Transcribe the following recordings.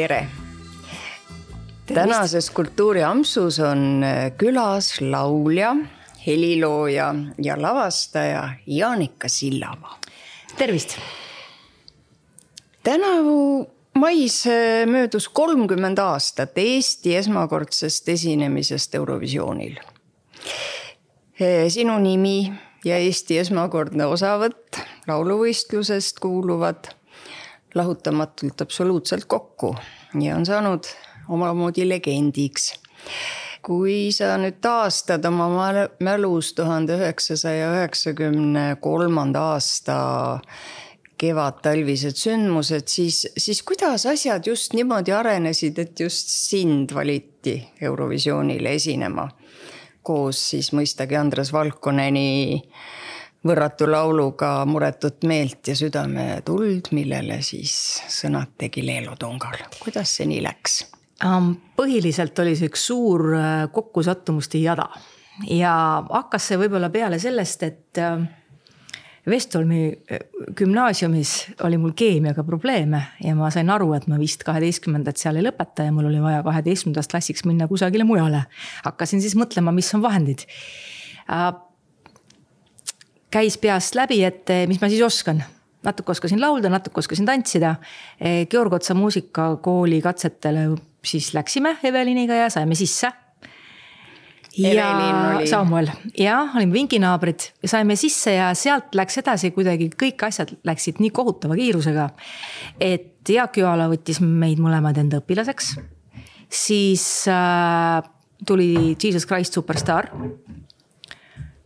tere! tänases Kultuuriampsus on äh, külas laulja, helilooja ja lavastaja Jaanika Sillava. tervist! tänavu mais äh, möödus kolmkümmend aastat Eesti esmakordsest esinemisest Eurovisioonil. Äh, sinu nimi ja Eesti esmakordne osavõtt lauluvõistlusest kuuluvad lahutamatult absoluutselt kokku ja on saanud omamoodi legendiks. kui sa nüüd taastad oma mälus tuhande üheksasaja üheksakümne kolmanda aasta kevadtalvised sündmused, siis, siis kuidas asjad just niimoodi arenesid, et just sind valiti Eurovisioonile esinema? koos siis mõistagi Andres Valkoneni võrratu lauluga Muretut meelt ja südametuld, millele siis sõnad tegi Leelo Tungal. kuidas see nii läks? põhiliselt oli see üks suur äh, kokkusattumuste jada ja hakkas see võib-olla peale sellest, et äh, Vestholmi äh, gümnaasiumis oli mul keemiaga probleeme ja ma sain aru, et ma vist kaheteistkümnendat seal ei lõpeta ja mul oli vaja kaheteistkümnendast klassiks minna kusagile mujale. hakkasin siis mõtlema, mis on vahendid. Käis peast läbi, et mis ma siis oskan natuke oskasin laulda, natuke oskasin tantsida. Georg Otsa muusikakooli katsetele siis läksime Eveliniga ja saime sisse. ja oli... Samuel ja olime vinginaabrid ja saime sisse ja sealt läks edasi kuidagi kõik asjad läksid nii kohutava kiirusega. et Jaak Joala võttis meid mõlemad enda õpilaseks. siis äh, tuli Jesus Christ Superstar.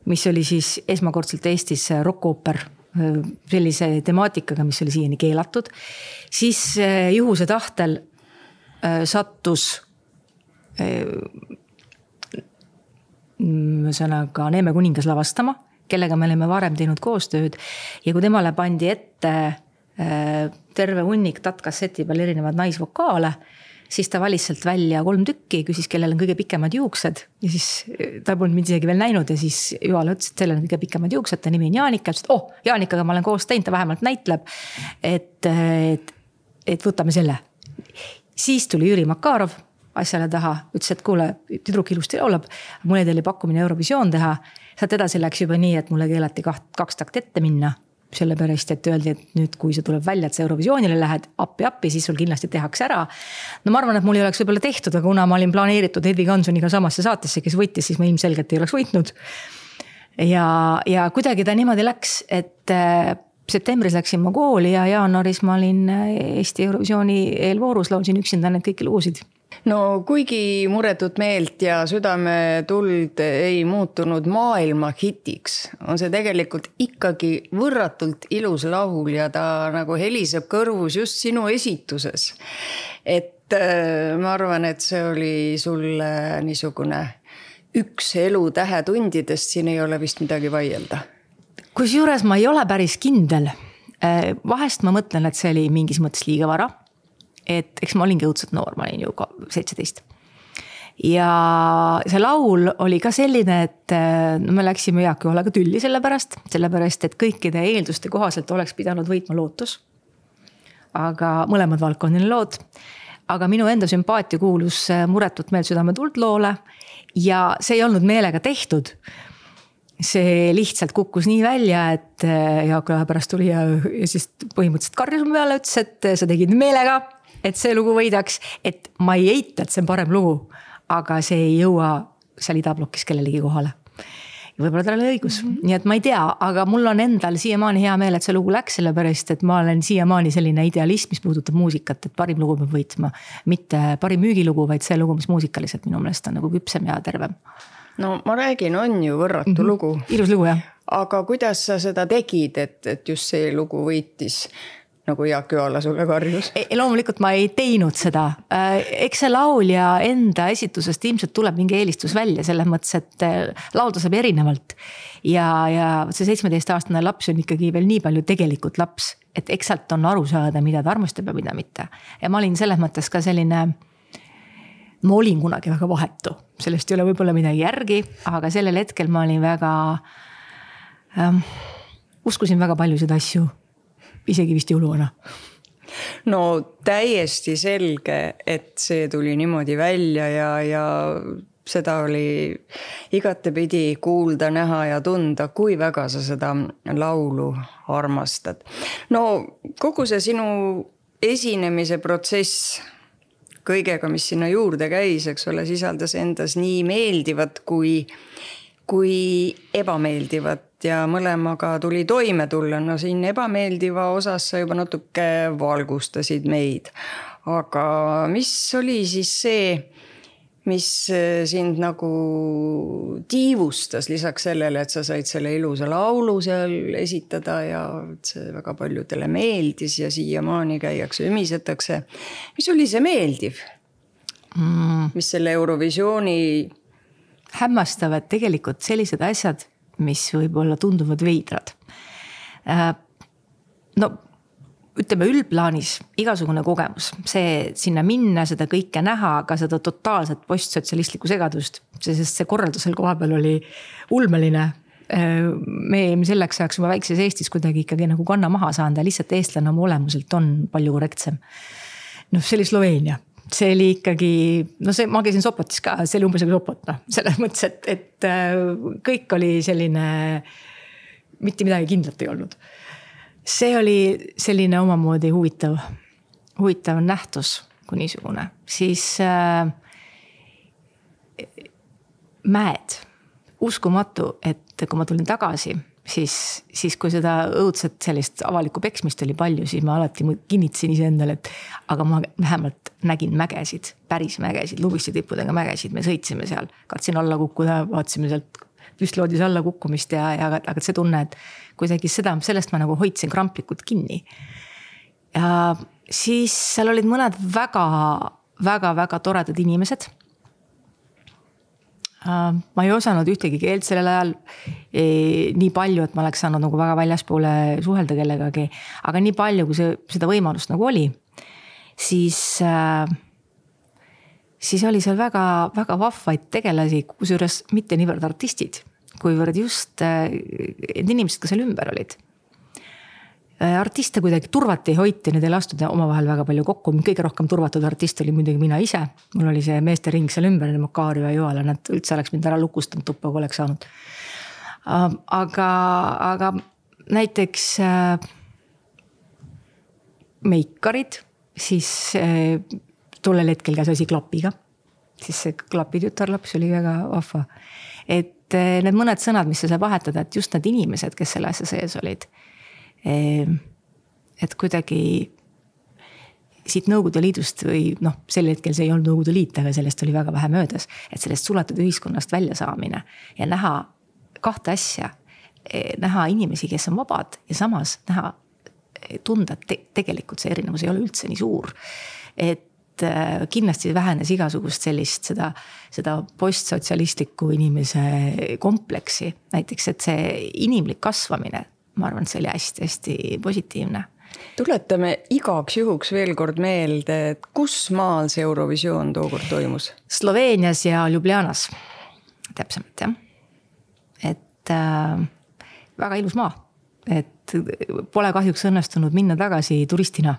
Mis oli siis esmakordselt Eestis rokkooper äh, sellise temaatikaga, mis oli siiani keelatud. siis äh, juhuse tahtel Äh, sattus ühesõnaga Neeme kuningas lavastama, kellega me olime varem teinud koostööd ja kui temale pandi ette terve hunnik tatkkasseti peal erinevaid naisvokaale, siis ta valis sealt välja kolm tükki, küsis, kellel on kõige pikemad juuksed ja siis ta polnud mind isegi veel näinud ja siis Juhala ütles, et sellel on kõige pikemad juuksed, ta nimi on Jaanika, ütles, et oh, Jaanikaga ma olen koos teinud, ta vähemalt näitleb. et, et, et võtame selle siis tuli Jüri Makarov asjale taha, ütles, et kuule, tüdruk ilusti laulab, mulle tuli pakkumine Eurovisioon teha. sealt edasi läks juba nii, et mulle keelati kaht, kaks takti ette minna sellepärast, et öeldi, et nüüd, kui see tuleb välja, et sa Eurovisioonile lähed appi-appi, siis sul kindlasti tehakse ära. no ma arvan, et mul ei oleks võib-olla tehtud, aga kuna ma olin planeeritud Hedvig Hansoniga samasse saatesse, kes võitis, siis ma ilmselgelt ei oleks võitnud. ja, ja kuidagi ta niimoodi läks, et septembris läksin ma kooli ja jaanuaris ma olin äh, Eesti Eurovisiooni eelvoorus, laulsin üksinda neid kõiki lugusid no kuigi Muretut meelt ja Südametuld ei muutunud maailma hitiks, on see tegelikult ikkagi võrratult ilus laul ja ta nagu heliseb kõrvus just sinu esituses. et äh, ma arvan, et see oli sulle niisugune üks elu tähetundidest, siin ei ole vist midagi vaielda kusjuures ma ei ole päris kindel. Äh, vahest ma mõtlen, et see oli mingis mõttes liiga vara. Et eks ma olingi õudselt noor, ma olin ju seitseteist. ja see laul oli ka selline, et äh, no me läksime Jaak Juhalaga tülli selle pärast, sellepärast et kõikide eelduste kohaselt oleks pidanud võitma lootus. aga mõlemad valdkondade lood aga minu enda sümpaatia kuulus äh, Muretut meelt südametuld loole ja see ei olnud meelega tehtud see lihtsalt kukkus nii välja, et äh, Jaak Lahe pärast tuli ja, ja siis põhimõtteliselt karjus mu peale, ütles, et sa tegid meelega, et see lugu võidaks. et ma ei eita, et see on parem lugu, aga see ei jõua seal idablokis kellelegi kohale. võib-olla tal oli õigus mm, -hmm. nii et ma ei tea, aga mul on endal siiamaani hea meel, et see lugu läks, sellepärast et ma olen siiamaani selline idealist, mis puudutab muusikat, et parim lugu peab võitma. mitte parim müügilugu, vaid see lugu, mis muusikaliselt minu meelest on nagu küpsem ja tervem no ma räägin, on ju võrratu mm -hmm. lugu. ilus lugu jah. aga kuidas sa seda tegid, et, et just see lugu võitis? Nagu Jaak Joala sulle karjus. loomulikult ma ei teinud seda. Äh, eks see laulja enda esitusest ilmselt tuleb mingi eelistus välja selles mõttes, et äh, laulda saab erinevalt. ja, ja see seitsmeteistaastane laps on ikkagi veel nii palju tegelikult laps, et eks sealt on aru saada, mida ta armastab ja mida mitte. ja ma olin selles mõttes ka selline ma olin kunagi väga vahetu, sellest ei ole võib-olla midagi järgi, aga sellel hetkel ma olin väga ähm,, uskusin väga paljusid asju, isegi vist jõuluvana no täiesti selge, et see tuli niimoodi välja ja, ja seda oli igatepidi kuulda, näha ja tunda, kui väga sa seda laulu armastad. no kogu see sinu esinemise protsess kõigega, mis sinna juurde käis, eks ole, sisaldas endas nii meeldivat kui, kui ebameeldivat ja mõlemaga tuli toime tulla. no siin ebameeldiva osas sa juba natuke valgustasid meid. aga mis oli siis see mis äh, sind nagu tiivustas lisaks sellele, et sa said selle ilusa laulu seal esitada ja see väga paljudele meeldis ja siiamaani käiakse, ümisetakse. mis oli see meeldiv mm.? mis selle Eurovisiooni. hämmastav, et tegelikult sellised asjad, mis võib-olla tunduvad veidrad. Äh, no ütleme üldplaanis igasugune kogemus, see sinna minna, seda kõike näha, ka seda totaalset postsotsialistlikku segadust, sest see korraldus seal kohapeal oli ulmeline. me olime selleks ajaks juba väikses Eestis kuidagi ikkagi nagu kanna maha saanud ja lihtsalt eestlane oma olemuselt on palju korrektsem. noh, see oli Sloveenia see oli ikkagi, no see, ma käisin Sopotis ka, see oli umbes nagu Sopot noh, selles mõttes, et, et kõik oli selline. mitte midagi kindlat ei olnud see oli selline omamoodi huvitav, huvitav nähtus kui niisugune, siis äh, mäed, uskumatu, et kui ma tulin tagasi, siis, siis kui seda õudset sellist avalikku peksmist oli palju, siis ma alati kinnitasin iseendale, et aga ma vähemalt nägin mägesid, päris mägesid, Lubiste tippudega mägesid, me sõitsime seal, katsin alla kukkuda, vaatasime sealt püstloodis alla kukkumist ja, ja aga see tunne, et kuidagi seda, sellest ma nagu hoidsin kramplikult kinni. ja siis seal olid mõned väga, väga, väga toredad inimesed ma ei osanud ühtegi keelt sellel ajal nii palju, et ma oleks saanud nagu väga väljaspoole suhelda kellegagi. aga nii palju, kui see, seda võimalust nagu oli, siis, siis oli seal väga, väga vahvaid tegelasi, kusjuures mitte niivõrd artistid kuivõrd just äh, need inimesed, kes seal ümber olid. Äh, artiste kuidagi turvati, hoiti, need ei lastud omavahel väga palju kokku, kõige rohkem turvatud artist oli muidugi mina ise. mul oli see meestering seal ümber, Makarju ja Joala, nad üldse oleks mind ära lukustanud tuppa, kui oleks saanud. Äh, aga, aga näiteks meikarid, siis tollel hetkel käis asi klapiga. siis see klapi tütarlaps oli väga vahva. et eh, need mõned sõnad, mis sa seal vahetada, et just need inimesed, kes selle asja sees olid. Ehm, et kuidagi siit Nõukogude Liidust või noh, sel hetkel see ei olnud Nõukogude Liit, aga sellest oli väga vähe möödas. et sellest suletud ühiskonnast väljasaamine ja näha kahte asja. Eh, näha inimesi, kes on vabad ja samas näha, eh, tunda, et te, tegelikult see erinevus ei ole üldse nii suur. et Äh, kindlasti vähenes igasugust sellist seda, seda postsotsialistliku inimese kompleksi. näiteks, et see inimlik kasvamine, ma arvan, et see oli hästi-hästi positiivne tuletame igaks juhuks veel kord meelde, et kus maal see Eurovisioon tookord toimus? Sloveenias ja Ljubljanas, täpsemalt jah. et äh, väga ilus maa, et pole kahjuks õnnestunud minna tagasi turistina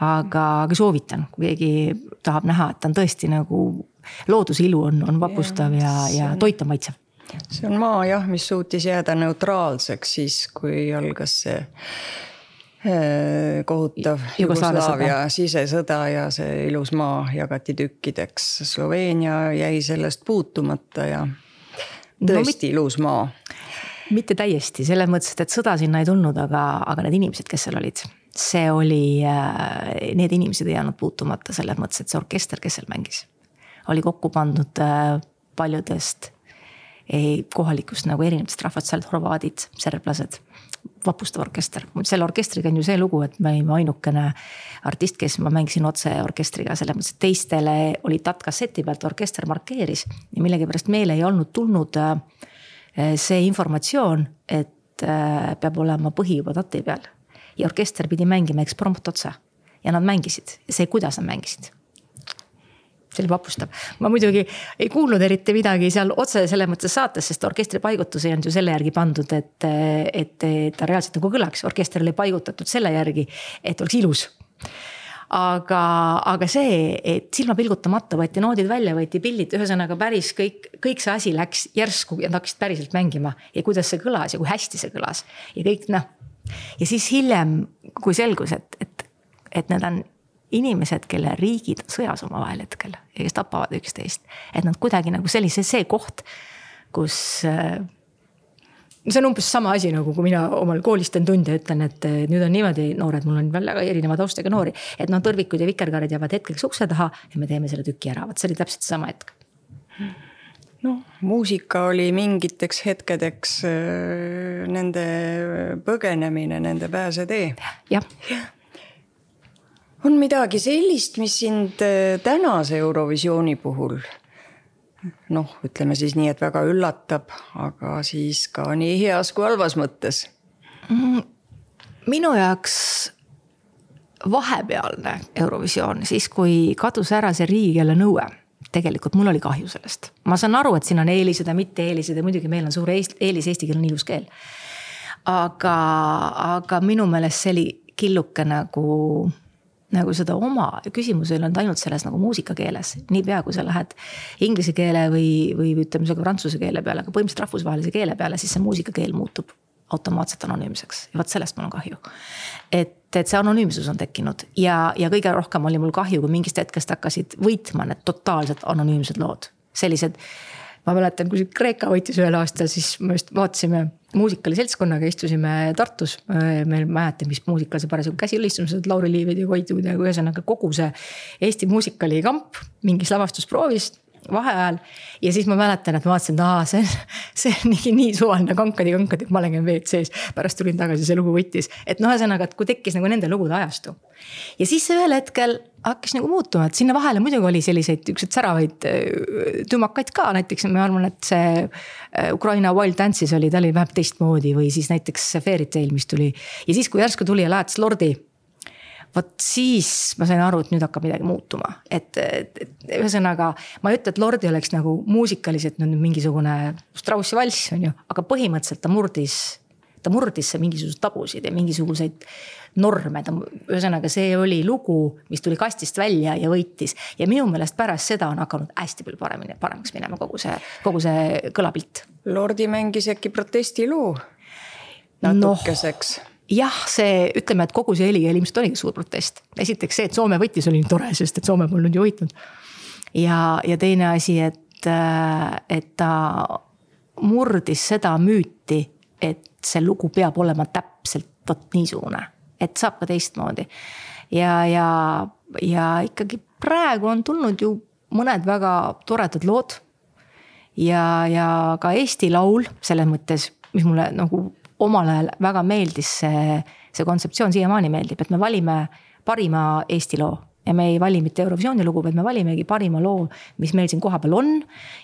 aga, aga soovitan, kui keegi tahab näha, et ta on tõesti nagu looduse ilu on, on vapustav ja, ja, ja toit on maitsev see on maa jah, mis suutis jääda neutraalseks siis, kui algas see eh, kohutav Jugoslaavia sisesõda ja see ilus maa jagati tükkideks. Sloveenia jäi sellest puutumata ja tõesti no, ilus maa. mitte täiesti, selles mõttes, et sõda sinna ei tulnud, aga, aga need inimesed, kes seal olid see oli, äh, need inimesed ei jäänud puutumata selles mõttes, et see orkester, kes seal mängis, oli kokku pandud äh, paljudest kohalikust nagu erinevatest rahvast, horvaadid, serblased. vapustav orkester, selle orkestriga on ju see lugu, et me olime ainukene artist, kes ma mängisin otse orkestriga, selles mõttes, et teistele oli tatt kasseti pealt, orkester markeeris. ja millegipärast meile ei olnud tulnud äh, see informatsioon, et peab olema põhi juba tati peal ja orkester pidi mängima eksprompt otsa. ja nad mängisid, see, kuidas nad mängisid see oli vapustav. ma muidugi ei kuulnud eriti midagi seal otse selles mõttes saates, sest orkestri paigutus ei olnud ju selle järgi pandud, et, et ta reaalselt nagu kõlaks. orkester oli paigutatud selle järgi, et oleks ilus aga, aga see, et silma pilgutamata võeti noodid välja, võeti pillid, ühesõnaga päris kõik, kõik see asi läks järsku ja nad hakkasid päriselt mängima. ja kuidas see kõlas ja kui hästi see kõlas ja kõik noh. ja siis hiljem, kui selgus, et, et, et need on inimesed, kelle riigid on sõjas omavahel hetkel ja kes tapavad üksteist. et nad kuidagi nagu sellise, see koht, kus äh, see on umbes sama asi nagu, kui mina omal koolis teen tunde ja ütlen, et nüüd on niimoodi noored, mul on väga erineva taustaga noori. et noh, tõrvikud ja vikerkaared jäävad hetkeks ukse taha ja me teeme selle tüki ära, vot see oli täpselt seesama hetk. noh, muusika oli mingiteks hetkedeks äh, nende põgenemine, nende pääsetee. jah ja. On midagi sellist, mis sind äh, tänase Eurovisiooni puhul noh, ütleme siis nii, et väga üllatab, aga siis ka nii heas kui halvas mõttes mm,. minu jaoks vahepealne Eurovisioon, siis kui kadus ära see riigikeele nõue tegelikult mul oli kahju sellest. ma saan aru, et siin on eelised ja mitte-eelised ja muidugi meil on suur eelis, eesti keel on ilus keel. aga, aga minu meelest see oli killuke nagu nagu seda oma, küsimus ei olnud ainult selles nagu muusikakeeles. niipea, kui sa lähed inglise keele või, või ütleme isegi prantsuse keele peale, aga põhimõtteliselt rahvusvahelise keele peale, siis see muusikakeel muutub automaatselt anonüümseks ja vot sellest mul on kahju. et, et see anonüümsus on tekkinud ja, ja kõige rohkem oli mul kahju, kui mingist hetkest hakkasid võitma need totaalselt anonüümsed lood. sellised, ma mäletan, kui Kreeka võitis ühel aastal, siis me just vaatasime muusikaliseltskonnaga istusime Tartus, me ei mäleta, mis muusikal see parasjagu käsil istusime, Lauri Liivid ja Koit Ude, ühesõnaga kogu see Eesti muusikalikamp mingis lavastusproovis vaheajal. ja siis ma mäletan, et ma vaatasin, et aa, see on, see on nii, nii suvaline kankadi-kankadi, ma olen WC-s. pärast tulin tagasi, see lugu võttis, et noh, ühesõnaga, et kui tekkis nagu nende lugude ajastu. ja siis ühel hetkel hakkas nagu muutuma, et sinna vahele muidugi oli selliseid siukseid säravaid äh, tümakaid ka, näiteks ma arvan, et see äh, Ukraina Wild Dance'is oli, ta oli vähemalt teistmoodi või siis näiteks Fairy Tale, mis tuli. ja siis, kui järsku tuli ja laetas Lordi vot siis ma sain aru, et nüüd hakkab midagi muutuma, et, et, et ühesõnaga. ma ei ütle, et Lordi oleks nagu muusikaliselt nüüd mingisugune Straussi valss on ju, aga põhimõtteliselt ta murdis, ta murdis mingisuguseid tabusid ja mingisuguseid norme, ta, ühesõnaga, see oli lugu, mis tuli kastist välja ja võitis. ja minu meelest pärast seda on hakanud hästi palju paremini, paremaks minema kogu see, kogu see kõlapilt. Lordi mängis äkki protestiloo natukeseks no jah, see, ütleme, et kogu see helikeel ilmselt oligi suur protest. esiteks see, et Soome võitis, oli nii tore, sest et Soome polnud ju võitnud. ja, ja teine asi, et, et ta murdis seda müüti, et see lugu peab olema täpselt vot niisugune et saab ka teistmoodi. ja, ja, ja ikkagi praegu on tulnud ju mõned väga toredad lood. ja, ja ka Eesti Laul selles mõttes, mis mulle nagu omal ajal väga meeldis see, see kontseptsioon siiamaani meeldib, et me valime parima Eesti loo ja me ei vali mitte Eurovisiooni lugu, vaid me valimegi parima loo, mis meil siin kohapeal on.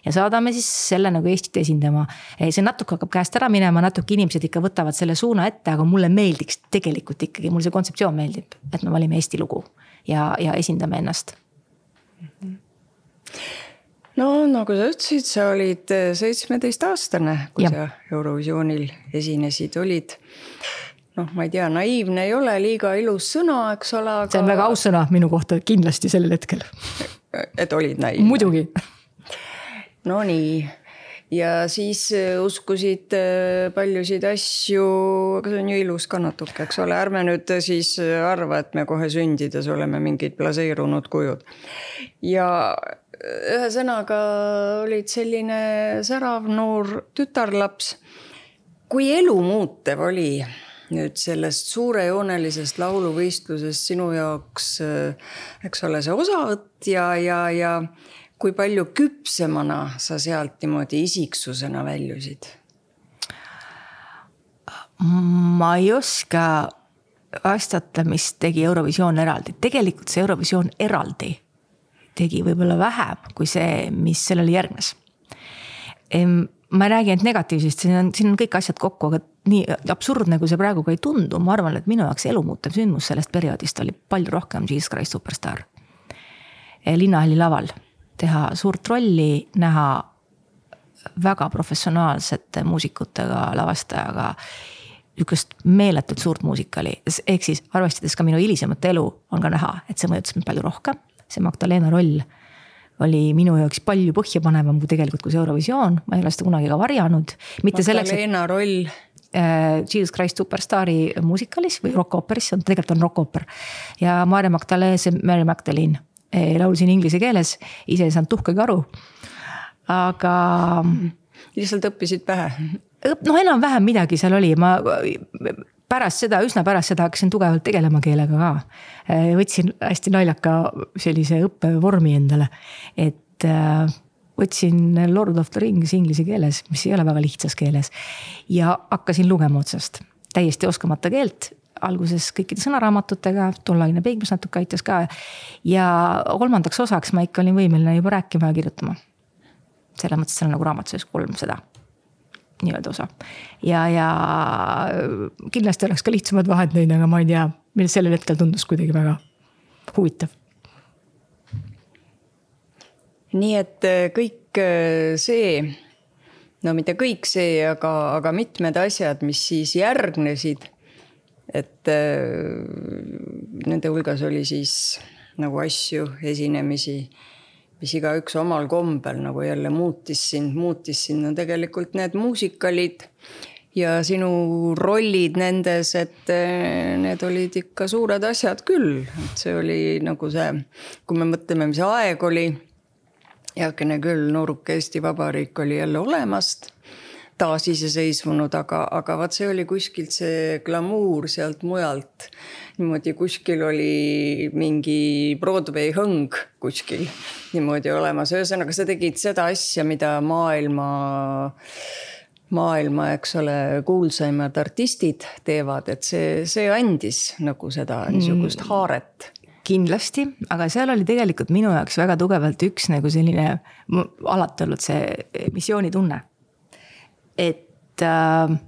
ja saadame siis selle nagu Eestit esindama. see natuke hakkab käest ära minema, natuke inimesed ikka võtavad selle suuna ette, aga mulle meeldiks tegelikult ikkagi, mulle see kontseptsioon meeldib, et me valime Eesti lugu ja, ja esindame ennast no nagu sa ütlesid, sa olid seitsmeteistaastane, kui ja. sa Eurovisioonil esinesid, olid noh, ma ei tea, naiivne ei ole liiga ilus sõna, eks ole aga.... see on väga aus sõna minu kohta kindlasti sellel hetkel. et olid naiivne? muidugi. Nonii ja siis äh, uskusid äh, paljusid asju, aga see on ju ilus ka natuke, eks ole, ärme nüüd siis äh, arva, et me kohe sündides oleme mingid blaseerunud kujud. ja ühesõnaga olid selline särav noor tütarlaps. kui elumuutev oli nüüd sellest suurejoonelisest lauluvõistlusest sinu jaoks, eks ole, see osavõtt ja, ja, ja kui palju küpsemana sa sealt niimoodi isiksusena väljusid? ma ei oska vastata, mis tegi Eurovisioon eraldi, tegelikult see Eurovisioon eraldi tegi võib-olla vähem kui see, mis sellele järgnes ma ei räägi ainult negatiivsest, siin on, siin on kõik asjad kokku, aga nii absurdne, kui see praegu ka ei tundu, ma arvan, et minu jaoks elumuutev sündmus sellest perioodist oli palju rohkem Jesus Christ Superstar. linnahalli laval teha suurt rolli, näha väga professionaalsete muusikutega, lavastajaga. sihukest meeletult suurt muusikali, ehk siis arvestades ka minu hilisemat elu, on ka näha, et see mõjutas mind palju rohkem. See Magdalena roll oli minu jaoks palju põhjapanevam kui tegelikult kui see Eurovisioon, ma ei ole seda kunagi ka varjanud. mitte selleks, et. Magdalena roll äh, Jesus Christ Superstaari muusikalis või rokkooperis, see on tegelikult on rokkooper. ja Maarja Magdalene, Mary Magdalene äh, laulsin inglise keeles, ise ei saanud tuhkagi aru. aga. lihtsalt õppisid pähe noh, enam-vähem midagi seal oli, ma pärast seda, üsna pärast seda hakkasin tugevalt tegelema keelega ka. võtsin hästi naljaka sellise õppevormi endale, et äh, võtsin Lord of the Rings inglise keeles, mis ei ole väga lihtsas keeles. ja hakkasin lugema otsast, täiesti oskamata keelt alguses kõikide sõnaraamatutega, tolleaegne Peigmees natuke aitas ka. ja kolmandaks osaks ma ikka olin võimeline juba rääkima ja kirjutama. selles mõttes seal on nagu raamatus kolm seda nii-öelda osa. ja, ja kindlasti oleks ka lihtsamad vahendeid, aga ma ei tea, sellel hetkel tundus kuidagi väga huvitav. nii et äh, kõik äh, see, no mitte kõik see, aga, aga mitmed asjad, mis siis järgnesid. et äh, nende hulgas oli siis nagu asju, esinemisi mis igaüks omal kombel nagu jälle muutis sind, muutis sind, no tegelikult need muusikalid ja sinu rollid nendes, et eh, need olid ikka suured asjad küll, et see oli nagu see, kui me mõtleme, mis aeg oli. heakene küll, nooruke Eesti Vabariik oli jälle olemas taasiseseisvunud, aga, aga vaat see oli kuskilt see glamuur sealt mujalt. niimoodi kuskil oli mingi Broadway hõng kuskil niimoodi olemas, ühesõnaga sa tegid seda asja, mida maailma maailma, eks ole, kuulsaimad artistid teevad, et see, see andis nagu seda niisugust mm. haaret kindlasti, aga seal oli tegelikult minu jaoks väga tugevalt üks nagu selline, alati olnud see missioonitunne et äh,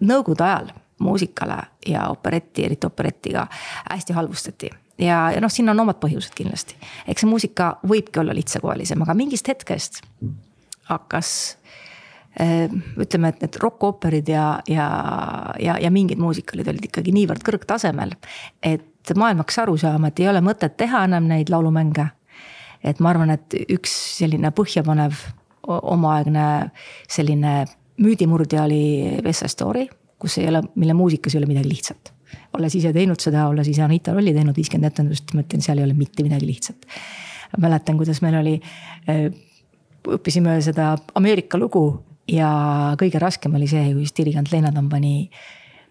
nõukogude ajal muusikale ja operetti, eriti operettiga hästi halvustati. ja, ja noh, siin on omad põhjused kindlasti. eks see muusika võibki olla lihtsakoelisem, aga mingist hetkest hakkas äh, ütleme, et need rokkooperid ja, ja, ja, ja mingid muusikalid olid ikkagi niivõrd kõrgtasemel. et maailm hakkas aru saama, et ei ole mõtet teha enam neid laulumänge. et ma arvan, et üks selline põhjapanev omaaegne selline müüdimurdja oli Side Story, kus ei ole, mille muusikas ei ole midagi lihtsat. olles ise teinud seda, olles ise Anita rolli teinud viiskümmend etendust, ma ütlen, seal ei ole mitte midagi lihtsat. mäletan, kuidas meil oli, äh, õppisime seda Ameerika lugu ja kõige raskem oli see, kui dirigent Lennart pani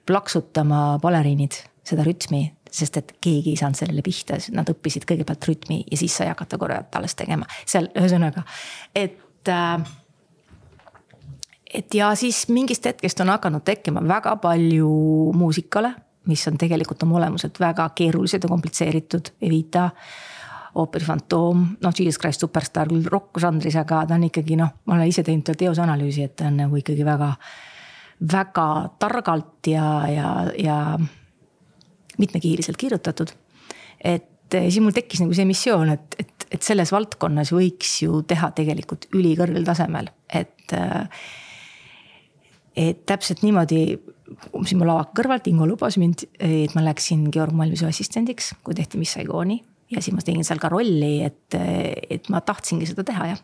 plaksutama baleriinid seda rütmi, sest et keegi ei saanud sellele pihta, nad õppisid kõigepealt rütmi ja siis sai hakata koreot alles tegema. seal ühesõnaga, et et äh, et ja siis mingist hetkest on hakanud tekkima väga palju muusikale, mis on tegelikult oma olemuselt väga keerulised ja komplitseeritud, Evita. ooperi Fantoom, noh, Jesus Christ Superstar küll rokk-žanris, aga ta on ikkagi noh, ma olen ise teinud teosanalüüsi, et ta on nagu ikkagi väga, väga targalt ja, ja, ja mitmekiiriliselt kirjutatud. et siis mul tekkis nagu see missioon, et, et et selles valdkonnas võiks ju teha tegelikult ülikõrgel tasemel, et. et täpselt niimoodi, siin mu lava kõrvalt Ingo lubas mind, et ma läksin Georg Malmise assistendiks, kui tehti Miss Saigoni. ja siis ma tegin seal ka rolli, et, et ma tahtsingi seda teha, jah.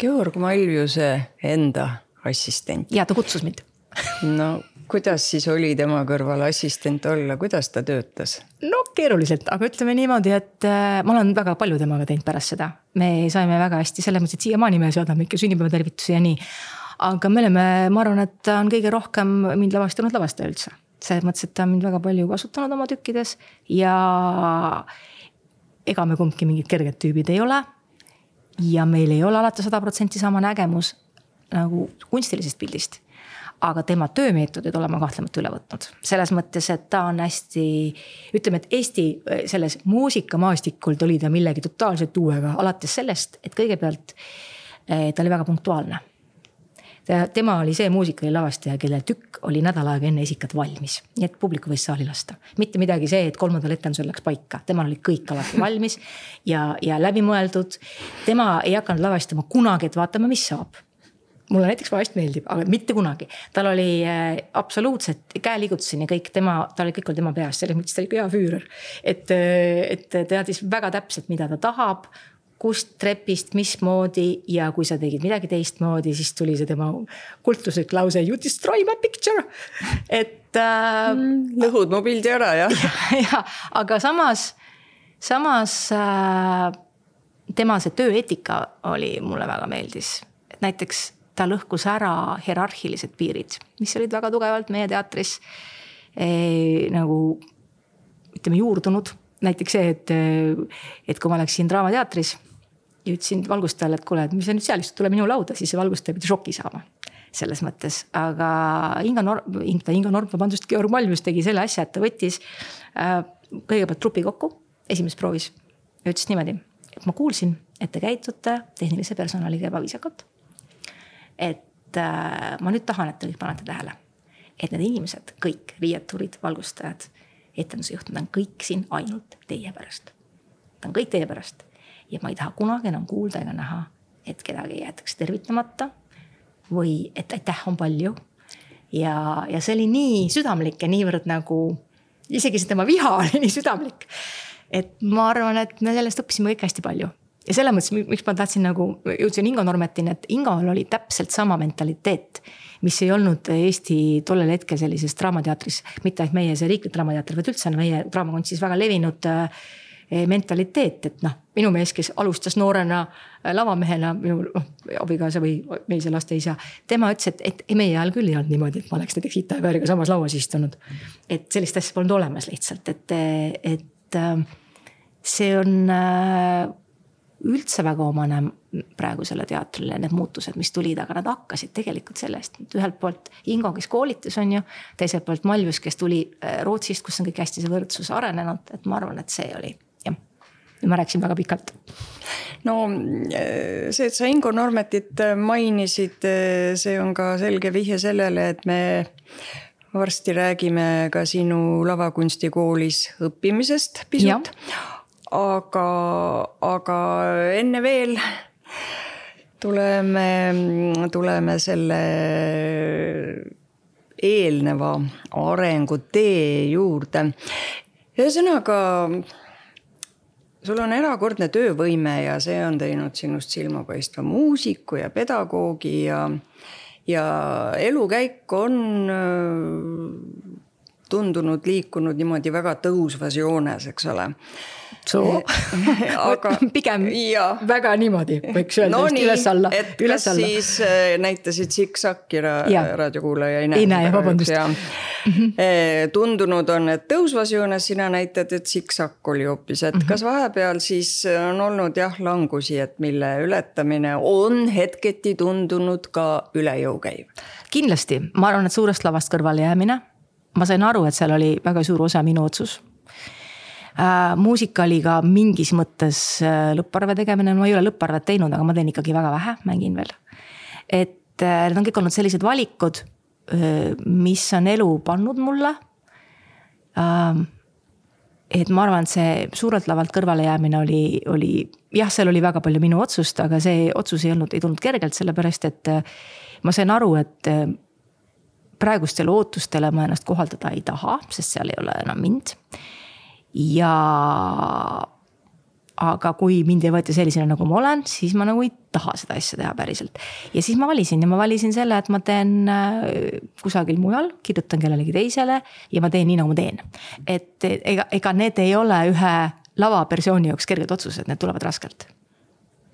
Georg Malvise enda assistent. ja ta kutsus mind no kuidas siis oli tema kõrval assistent olla, kuidas ta töötas? no keeruliselt, aga ütleme niimoodi, et äh, ma olen väga palju temaga teinud pärast seda. me saime väga hästi, selles mõttes, et siiamaani me saadame ikka sünnipäevatervitusi ja nii. aga me oleme, ma arvan, et ta on kõige rohkem mind lavastanud lavastaja üldse. selles mõttes, et ta on mind väga palju kasutanud oma tükkides ja ega me kumbki mingid kerged tüübid ei ole. ja meil ei ole alati sada protsenti sama nägemus nagu kunstilisest pildist aga tema töömeetodid olen ma kahtlemata üle võtnud. selles mõttes, et ta on hästi, ütleme, et Eesti äh, selles muusikamaastikul tuli ta millegi totaalselt uuega, alates sellest, et kõigepealt äh, ta oli väga punktuaalne. tema oli see muusikalavastaja, kelle tükk oli nädal aega enne esikat valmis, nii et publiku võis saali lasta. mitte midagi see, et kolmandal etendusel läks paika, temal oli kõik alati valmis ja, ja läbimõeldud. tema ei hakanud lavastama kunagi, et vaatame, mis saab mulle näiteks vahest meeldib, aga mitte kunagi. tal oli äh, absoluutselt käeliigutuseni kõik tema, tal oli kõik oli tema peas, selles mõttes ta oli hea füürer. et, äh, et teadis väga täpselt, mida ta tahab kust trepist, mismoodi ja kui sa tegid midagi teistmoodi, siis tuli see tema kultuslik lause you destroy my picture. et äh, mm,. lõhud mu pildi ära jah. ja, aga samas, samas äh, tema see tööeetika oli, mulle väga meeldis. et näiteks ta lõhkus ära hierarhilised piirid, mis olid väga tugevalt meie teatris eh, nagu ütleme juurdunud. näiteks see, et, et kui ma läksin Draamateatris ja ütlesin valgustajale, et kuule, et mis sa nüüd seal istud, tule minu lauda, siis see valgustaja pidi šoki saama. selles mõttes, aga Inga Norm, Inga Norm, vabandust, Georg Malmus tegi selle asja, et ta võttis äh, kõigepealt trupi kokku esimeses proovis ja ütles niimoodi, et ma kuulsin, et te käitute tehnilise personaliga ebaviisakalt. Et äh, ma nüüd tahan, et te kõik panete tähele, et need inimesed, kõik riieturid, valgustajad, etendusjuht, nad on kõik siin ainult teie pärast. Nad on kõik teie pärast ja ma ei taha kunagi enam kuulda ega näha, et kedagi jäetakse tervitamata või et aitäh on palju. ja, ja see oli nii südamlik ja niivõrd nagu, isegi see tema viha oli nii südamlik. et ma arvan, et me sellest õppisime kõik hästi palju ja selles mõttes, miks ma tahtsin nagu, jõudsin Ingo Normetini, et Ingol oli täpselt sama mentaliteet. mis ei olnud Eesti tollel hetkel sellises draamateatris, mitte ainult meie see riiklik draamateater, vaid üldse meie draamakunstis väga levinud Eh, mentaliteet, et noh, minu mees, kes alustas noorena eh, lavamehena, minu noh, abikaasa või meise laste isa. tema ütles, et, et meie ajal küll ei olnud niimoodi, et ma oleks näiteks Ita-Päeviga samas lauas istunud. et sellist asja polnud olemas lihtsalt, et, et äh, see on äh, üldse väga omane praegusele teatrile, need muutused, mis tulid, aga nad hakkasid tegelikult sellest, et ühelt poolt Ingo, kes koolitas, on ju. teiselt poolt Malvus, kes tuli Rootsist, kus on kõik hästi see võrdsus arenenud, et ma arvan, et see oli ja ma rääkisin väga pikalt. no see, et sa Ingo Normetit mainisid, see on ka selge vihje sellele, et me varsti räägime ka sinu lavakunstikoolis õppimisest pisut. Aga, aga enne veel tuleme, tuleme selle eelneva arengutee juurde. ühesõnaga sul on erakordne töövõime ja see on teinud sinust silmapaistva muusiku ja pedagoogi ja, ja elukäik on äh, tundunud liikunud niimoodi väga tõusvas joones, eks ole soo aga pigem ja. väga niimoodi, võiks öelda no just üles-alla. et üles kas alla. siis äh, näitasid Sikksakki ra raadiokuulaja ei näe. ei näe, vabandust. Mm -hmm. tundunud on, et tõusvas joones, sina näitad, et Sikksakk oli hoopis, et mm -hmm. kas vahepeal siis on olnud jah langusi, et mille ületamine on hetketi tundunud ka üle jõu käiv? kindlasti, ma arvan, et suurest lavast kõrvale jäämine. ma sain aru, et seal oli väga suur osa minu otsus äh,. muusika oli ka mingis mõttes äh, lõpparve tegemine, no ma ei ole lõpparvet teinud, aga ma teen ikkagi väga vähe, mängin veel. et äh, need on kõik olnud sellised valikud äh,, mis on elu pannud mulle äh, et ma arvan, et see suurelt lavalt kõrvalejäämine oli, oli jah, seal oli väga palju minu otsust, aga see otsus ei olnud, ei tulnud kergelt, sellepärast et äh, ma sain aru, et äh, praegustele ootustele ma ennast kohaldada ei taha, sest seal ei ole enam mind ja aga kui mind ei võeta sellisena, nagu ma olen, siis ma nagu ei taha seda asja teha päriselt. ja siis ma valisin ja ma valisin selle, et ma teen äh, kusagil mujal, kirjutan kellelegi teisele ja ma teen nii, nagu ma teen. et ega, ega need ei ole ühe lavapersooni jaoks kerged otsused, need tulevad raskelt.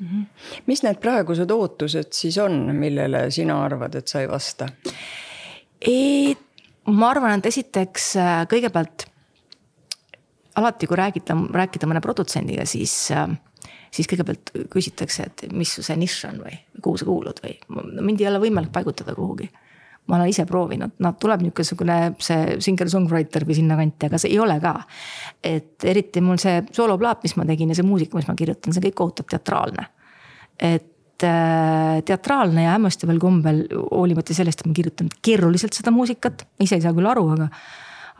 -hmm. mis need praegused ootused siis on, millele sina arvad, et sa ei vasta? ma arvan, et esiteks äh, kõigepealt alati, kui räägida, rääkida mõne produtsendiga, siis, siis kõigepealt küsitakse, et mis su see nišš on või kuhu sa kuulud või mind ei ole võimalik paigutada kuhugi. ma olen ise proovinud, noh tuleb niisugune see singer-songwriter või sinnakanti, aga see ei ole ka. et eriti mul see sooloplaat, mis ma tegin ja see muusika, mis ma kirjutan, see kõik ootab teatraalne. et äh, teatraalne ja hämmastaval kombel, hoolimata sellest, et ma kirjutan keeruliselt seda muusikat, ise ei saa küll aru, aga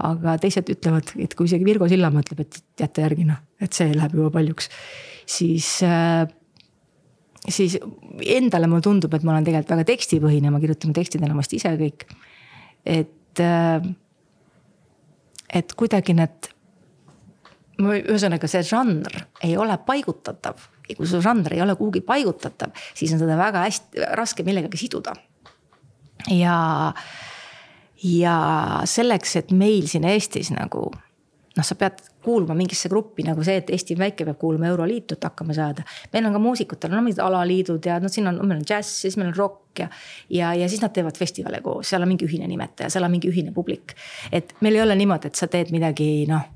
aga teised ütlevad, et kui isegi Virgo Sillamaa ütleb, et jäta järgi noh, et see läheb juba paljuks. siis äh, siis endale mulle tundub, et ma olen tegelikult väga tekstipõhine, ma kirjutan tekstid enamasti ise kõik. et, äh, et kuidagi need, ühesõnaga see žanr ei ole paigutatav. ja kui su žanr ei ole kuhugi paigutatav, siis on seda väga hästi raske millegagi siduda. ja, ja selleks, et meil siin Eestis nagu noh, sa pead kuuluma mingisse gruppi nagu see, et Eesti väike, peab kuuluma Euroliitu, et hakkama saada. meil on ka muusikutel on mingid alaliidud ja noh, siin on, meil on džäss, siis meil on rokk ja. ja, ja siis nad teevad festivale koos, seal on mingi ühine nimetaja, seal on mingi ühine publik. et meil ei ole niimoodi, et sa teed midagi noh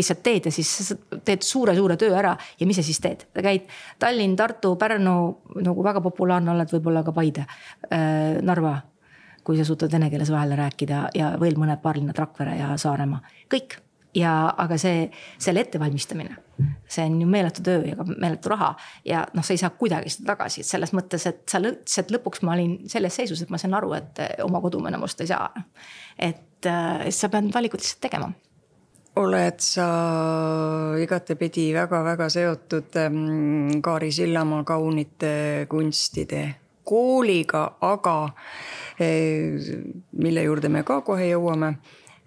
lihtsalt teed ja siis teed suure-suure töö ära ja mis sa siis teed, käid Tallinn, Tartu, Pärnu nagu väga populaarne oled võib-olla ka Paide äh,, Narva kui sa suudad vene keeles vahele rääkida ja veel mõned paar linnad, Rakvere ja Saaremaa, kõik. ja, aga see, selle ettevalmistamine, see on ju meeletu töö ja ka meeletu raha ja noh, sa ei saa kuidagi seda tagasi, et selles mõttes, et sa lihtsalt lõpuks ma olin selles seisus, et ma sain aru, et oma kodu ma enam osta ei saa. et äh, sa pead valikut lihtsalt tegema oled sa igatepidi väga-väga seotud ähm, Kaari Sillamaa kaunite kunstide kooliga, aga eh, mille juurde me ka kohe jõuame.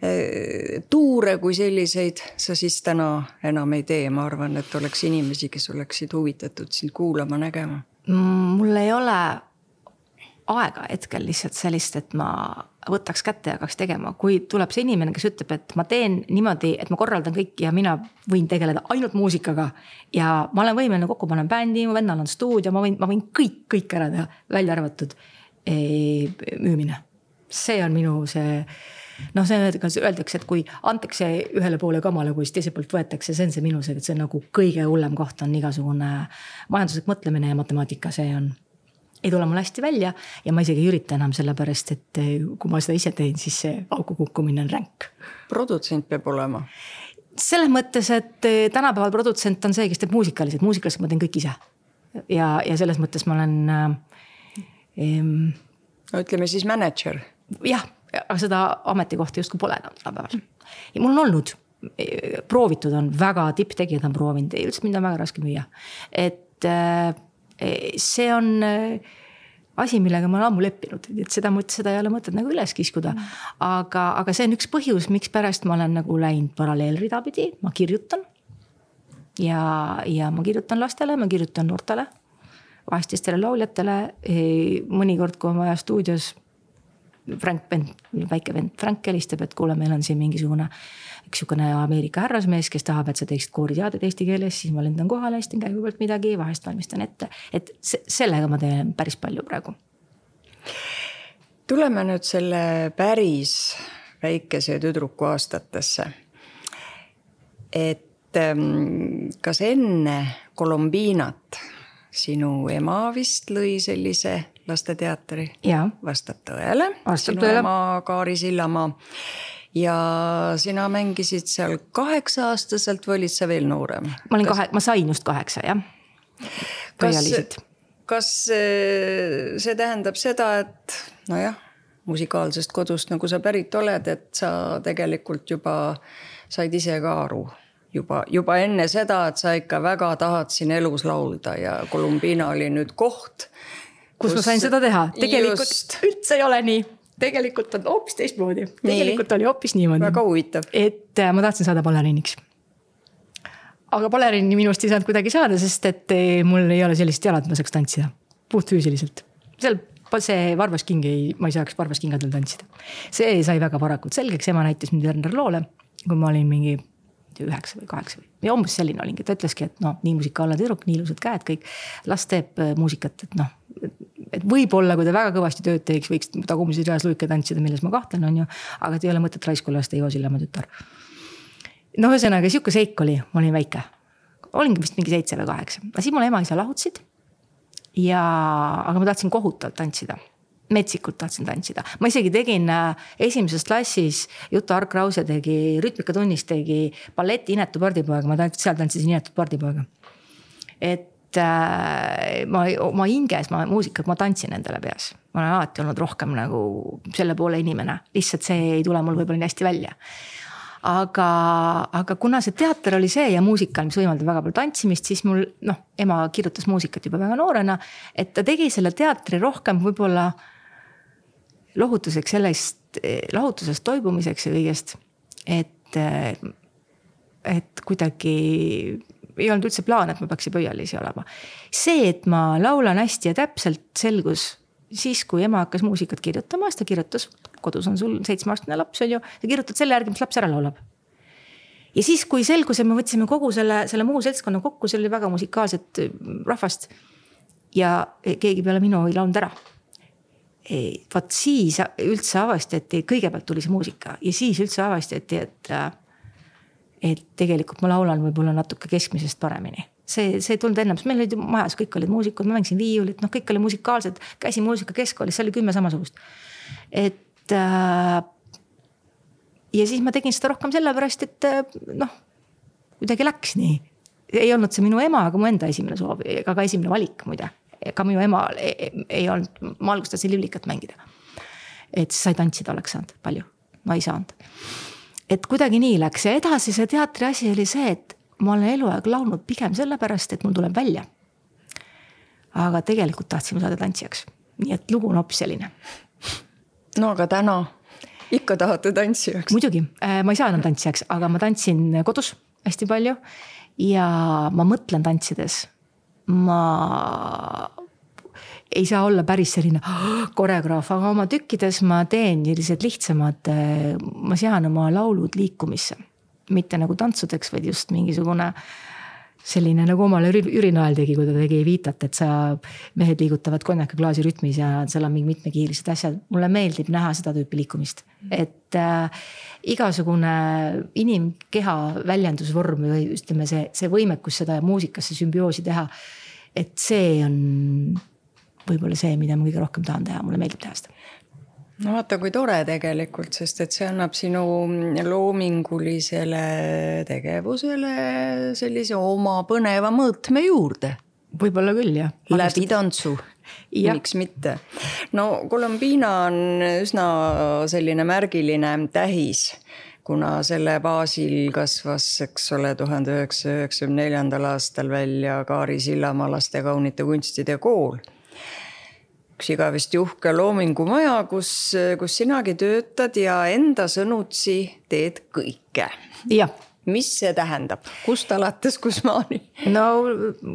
Eh, tuure kui selliseid sa siis täna enam ei tee, ma arvan, et oleks inimesi, kes oleksid huvitatud sind kuulama, nägema. mul ei ole aega hetkel lihtsalt sellist, et ma võtaks kätte ja hakkaks tegema, kui tuleb see inimene, kes ütleb, et ma teen niimoodi, et ma korraldan kõik ja mina võin tegeleda ainult muusikaga. ja ma olen võimeline kokku panema bändi, mu vennal on stuudio, ma võin, ma võin kõik, kõik ära teha, välja arvatud ee, müümine. see on minu see noh, see öeldakse, et kui antakse ühele poole kamale, kui siis teiselt poolt võetakse, see on see minu see, et see on nagu kõige hullem koht on igasugune majanduslik mõtlemine ja matemaatika, see on ei tule mul hästi välja ja ma isegi ei ürita enam, sellepärast et eh, kui ma seda ise teen, siis see auku kukkumine on ränk. produtsent peab olema? selles mõttes, et eh, tänapäeval produtsent on see, kes teeb muusikaliselt, muusikaliselt ma teen kõik ise. ja, ja selles mõttes ma olen ähm,. no ütleme siis mänedžer. jah, aga seda ametikohta justkui pole enam tänapäeval. ja mul on olnud, proovitud on, väga tipptegijad on proovinud, üldiselt mind on väga raske müüa. et see on äh, asi, millega ma olen ammu leppinud, et seda, seda ei ole mõtet nagu üles kiskuda. aga, aga see on üks põhjus, mikspärast ma olen nagu läinud paralleelrida pidi, ma kirjutan. ja, ja ma kirjutan lastele, ma kirjutan noortele, vahest teistele lauljatele. mõnikord, kui on vaja stuudios Frank vend, väike vend Frank helistab, et kuule, meil on siin mingisugune üks sihukene Ameerika härrasmees, kes tahab, et sa teeksid kooriteadet eesti keeles, siis ma lendan kohale, hästan käigu pealt midagi, vahest valmistan ette. et sellega ma teen päris palju praegu. tuleme nüüd selle päris väikese tüdruku aastatesse. et ähm, kas enne Colombiinat sinu ema vist lõi sellise lasteteatri? vastab tõele. vastab tõele. Kaari Sillamaa ja sina mängisid seal kaheksa-aastaselt või olid sa veel noorem? ma olin kahe, ma sain just kaheksa jah. kas, kas see tähendab seda, et nojah, musikaalsest kodust, nagu sa pärit oled, et sa tegelikult juba said ise ka aru juba, juba enne seda, et sa ikka väga tahad siin elus laulda ja Columbina oli nüüd koht. kus ma sain seda teha, tegelikult just... üldse ei ole nii tegelikult on hoopis teistmoodi, tegelikult oli hoopis niimoodi. väga huvitav. et äh, ma tahtsin saada baleriiniks. aga baleriini minust ei saanud kuidagi saada, sest et äh, mul ei ole sellist jalad, ma saaks tantsida, puhtfüüsiliselt. seal see varvasking ei, ma ei saaks varvaskingadel tantsida. see sai väga varakult selgeks, ema näitas mind Werner Loole, kui ma olin mingi üheksa või kaheksa või, umbes selline olingi, ta ütleski, et noh, nii musikaalne tüdruk, nii ilusad käed, kõik. las teeb äh, muusikat, et noh, et võib-olla, kui ta väga kõvasti tööd teeks, võiks tagumises reas luike tantsida, milles ma kahtlen, on ju. aga et ei ole mõtet raisku lasta Ivo Sillamäe tütar. no ühesõnaga sihuke seik oli, ma olin väike. olingi vist mingi seitse või kaheksa, aga siis mul ema-isa lahutasid. ja, aga ma tahtsin kohutavalt tantsida metsikult tahtsin tantsida, ma isegi tegin äh, esimeses klassis, Juta Ark-Rause tegi rütmikatunnis tegi balleti Inetu pardipoega, ma seal tantsisin Inetut pardipoega. et äh, ma oma hinges, ma muusikat, ma tantsin endale peas. ma olen alati olnud rohkem nagu selle poole inimene, lihtsalt see ei tule mul võib-olla nii hästi välja. aga, aga kuna see teater oli see ja muusika, mis võimaldab väga palju tantsimist, siis mul noh, ema kirjutas muusikat juba väga noorena. et ta tegi selle teatri rohkem võib-olla lohutuseks sellest, lohutusest toibumiseks ja kõigest. et, et kuidagi ei olnud üldse plaan, et ma peaksin pöialisi olema. see, et ma laulan hästi ja täpselt, selgus siis, kui ema hakkas muusikat kirjutama, siis ta kirjutas, kodus on sul seitsmeaastane laps, on ju, sa kirjutad selle järgi, mis laps ära laulab. ja siis, kui selgus, et me võtsime kogu selle, selle muu seltskonna kokku, seal oli väga musikaalset äh, rahvast. ja keegi peale minu ei laulnud ära. vot siis üldse avastati, kõigepealt tuli see muusika ja siis üldse avastati, et äh, et tegelikult ma laulan võib-olla natuke keskmisest paremini see, see ei tulnud ennem, sest meil olid majas, kõik olid muusikud, ma mängisin viiulit, noh, kõik oli musikaalsed, käisin muusika keskkoolis, seal oli kümme samasugust. et äh, ja siis ma tegin seda rohkem sellepärast, et äh, noh, kuidagi läks nii. ei olnud see minu ema, aga mu enda esimene soov, ega ka esimene valik muide. ka minu ema ei, ei olnud, ma alguses tahtsin liblikat mängida. et sai tantsida oleks saanud palju, ma ei saanud. Et kuidagi nii läks ja edasi see teatri asi oli see, et ma olen eluaeg laulnud pigem sellepärast, et mul tuleb välja. aga tegelikult tahtsime saada tantsijaks, nii et lugu on hoopis selline. no aga täna ikka tahate tantsijaks? muidugi, äh, ma ei saa enam tantsijaks, aga ma tantsin kodus hästi palju. ja ma mõtlen tantsides, ma ei saa olla päris selline koreograaf, aga oma tükkides ma teen sellised lihtsamad, äh, ma sean oma laulud liikumisse mitte nagu tantsudeks, vaid just mingisugune selline nagu omale Jüri Nael tegi, kui ta tegi Evitat, et sa, mehed liigutavad konjakaklaasi rütmis ja seal on mingi mitmekiirised asjad. mulle meeldib näha seda tüüpi liikumist, et äh, igasugune inimkeha väljendusvorm või ütleme, see, see võimekus seda muusikasse sümbioosi teha. et see on võib-olla see, mida ma kõige rohkem tahan teha, mulle meeldib teha seda no vaata, kui tore tegelikult, sest et see annab sinu loomingulisele tegevusele sellise oma põneva mõõtme juurde. võib-olla küll jah. läbi tantsu miks mitte. no Colombina on üsna selline märgiline tähis kuna selle baasil kasvas, eks ole, tuhande üheksasaja üheksakümne neljandal aastal välja Kaari Sillamaa laste kaunite kunstide kool üks igavesti uhke loomingumaja, kus, kus sinagi töötad ja enda sõnutsi teed kõike. jah mis see tähendab, kust alates, kusmaani? no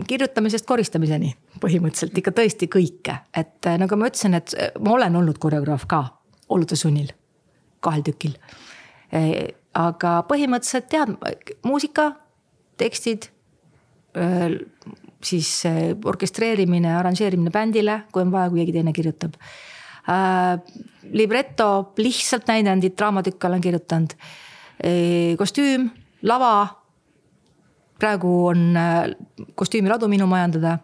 kirjutamisest koristamiseni põhimõtteliselt ikka tõesti kõike, et nagu ma ütlesin, et ma olen olnud koreograaf ka olude sunnil, kahel tükil. Äh, aga põhimõtteliselt tead, muusika, tekstid, siis orkestreerimine, arranžeerimine bändile, kui on vaja, kui keegi teine kirjutab äh,. libreto, lihtsalt näidendid, draamatükke olen kirjutanud e,. kostüüm, lava. praegu on äh, kostüümiradu minu majandada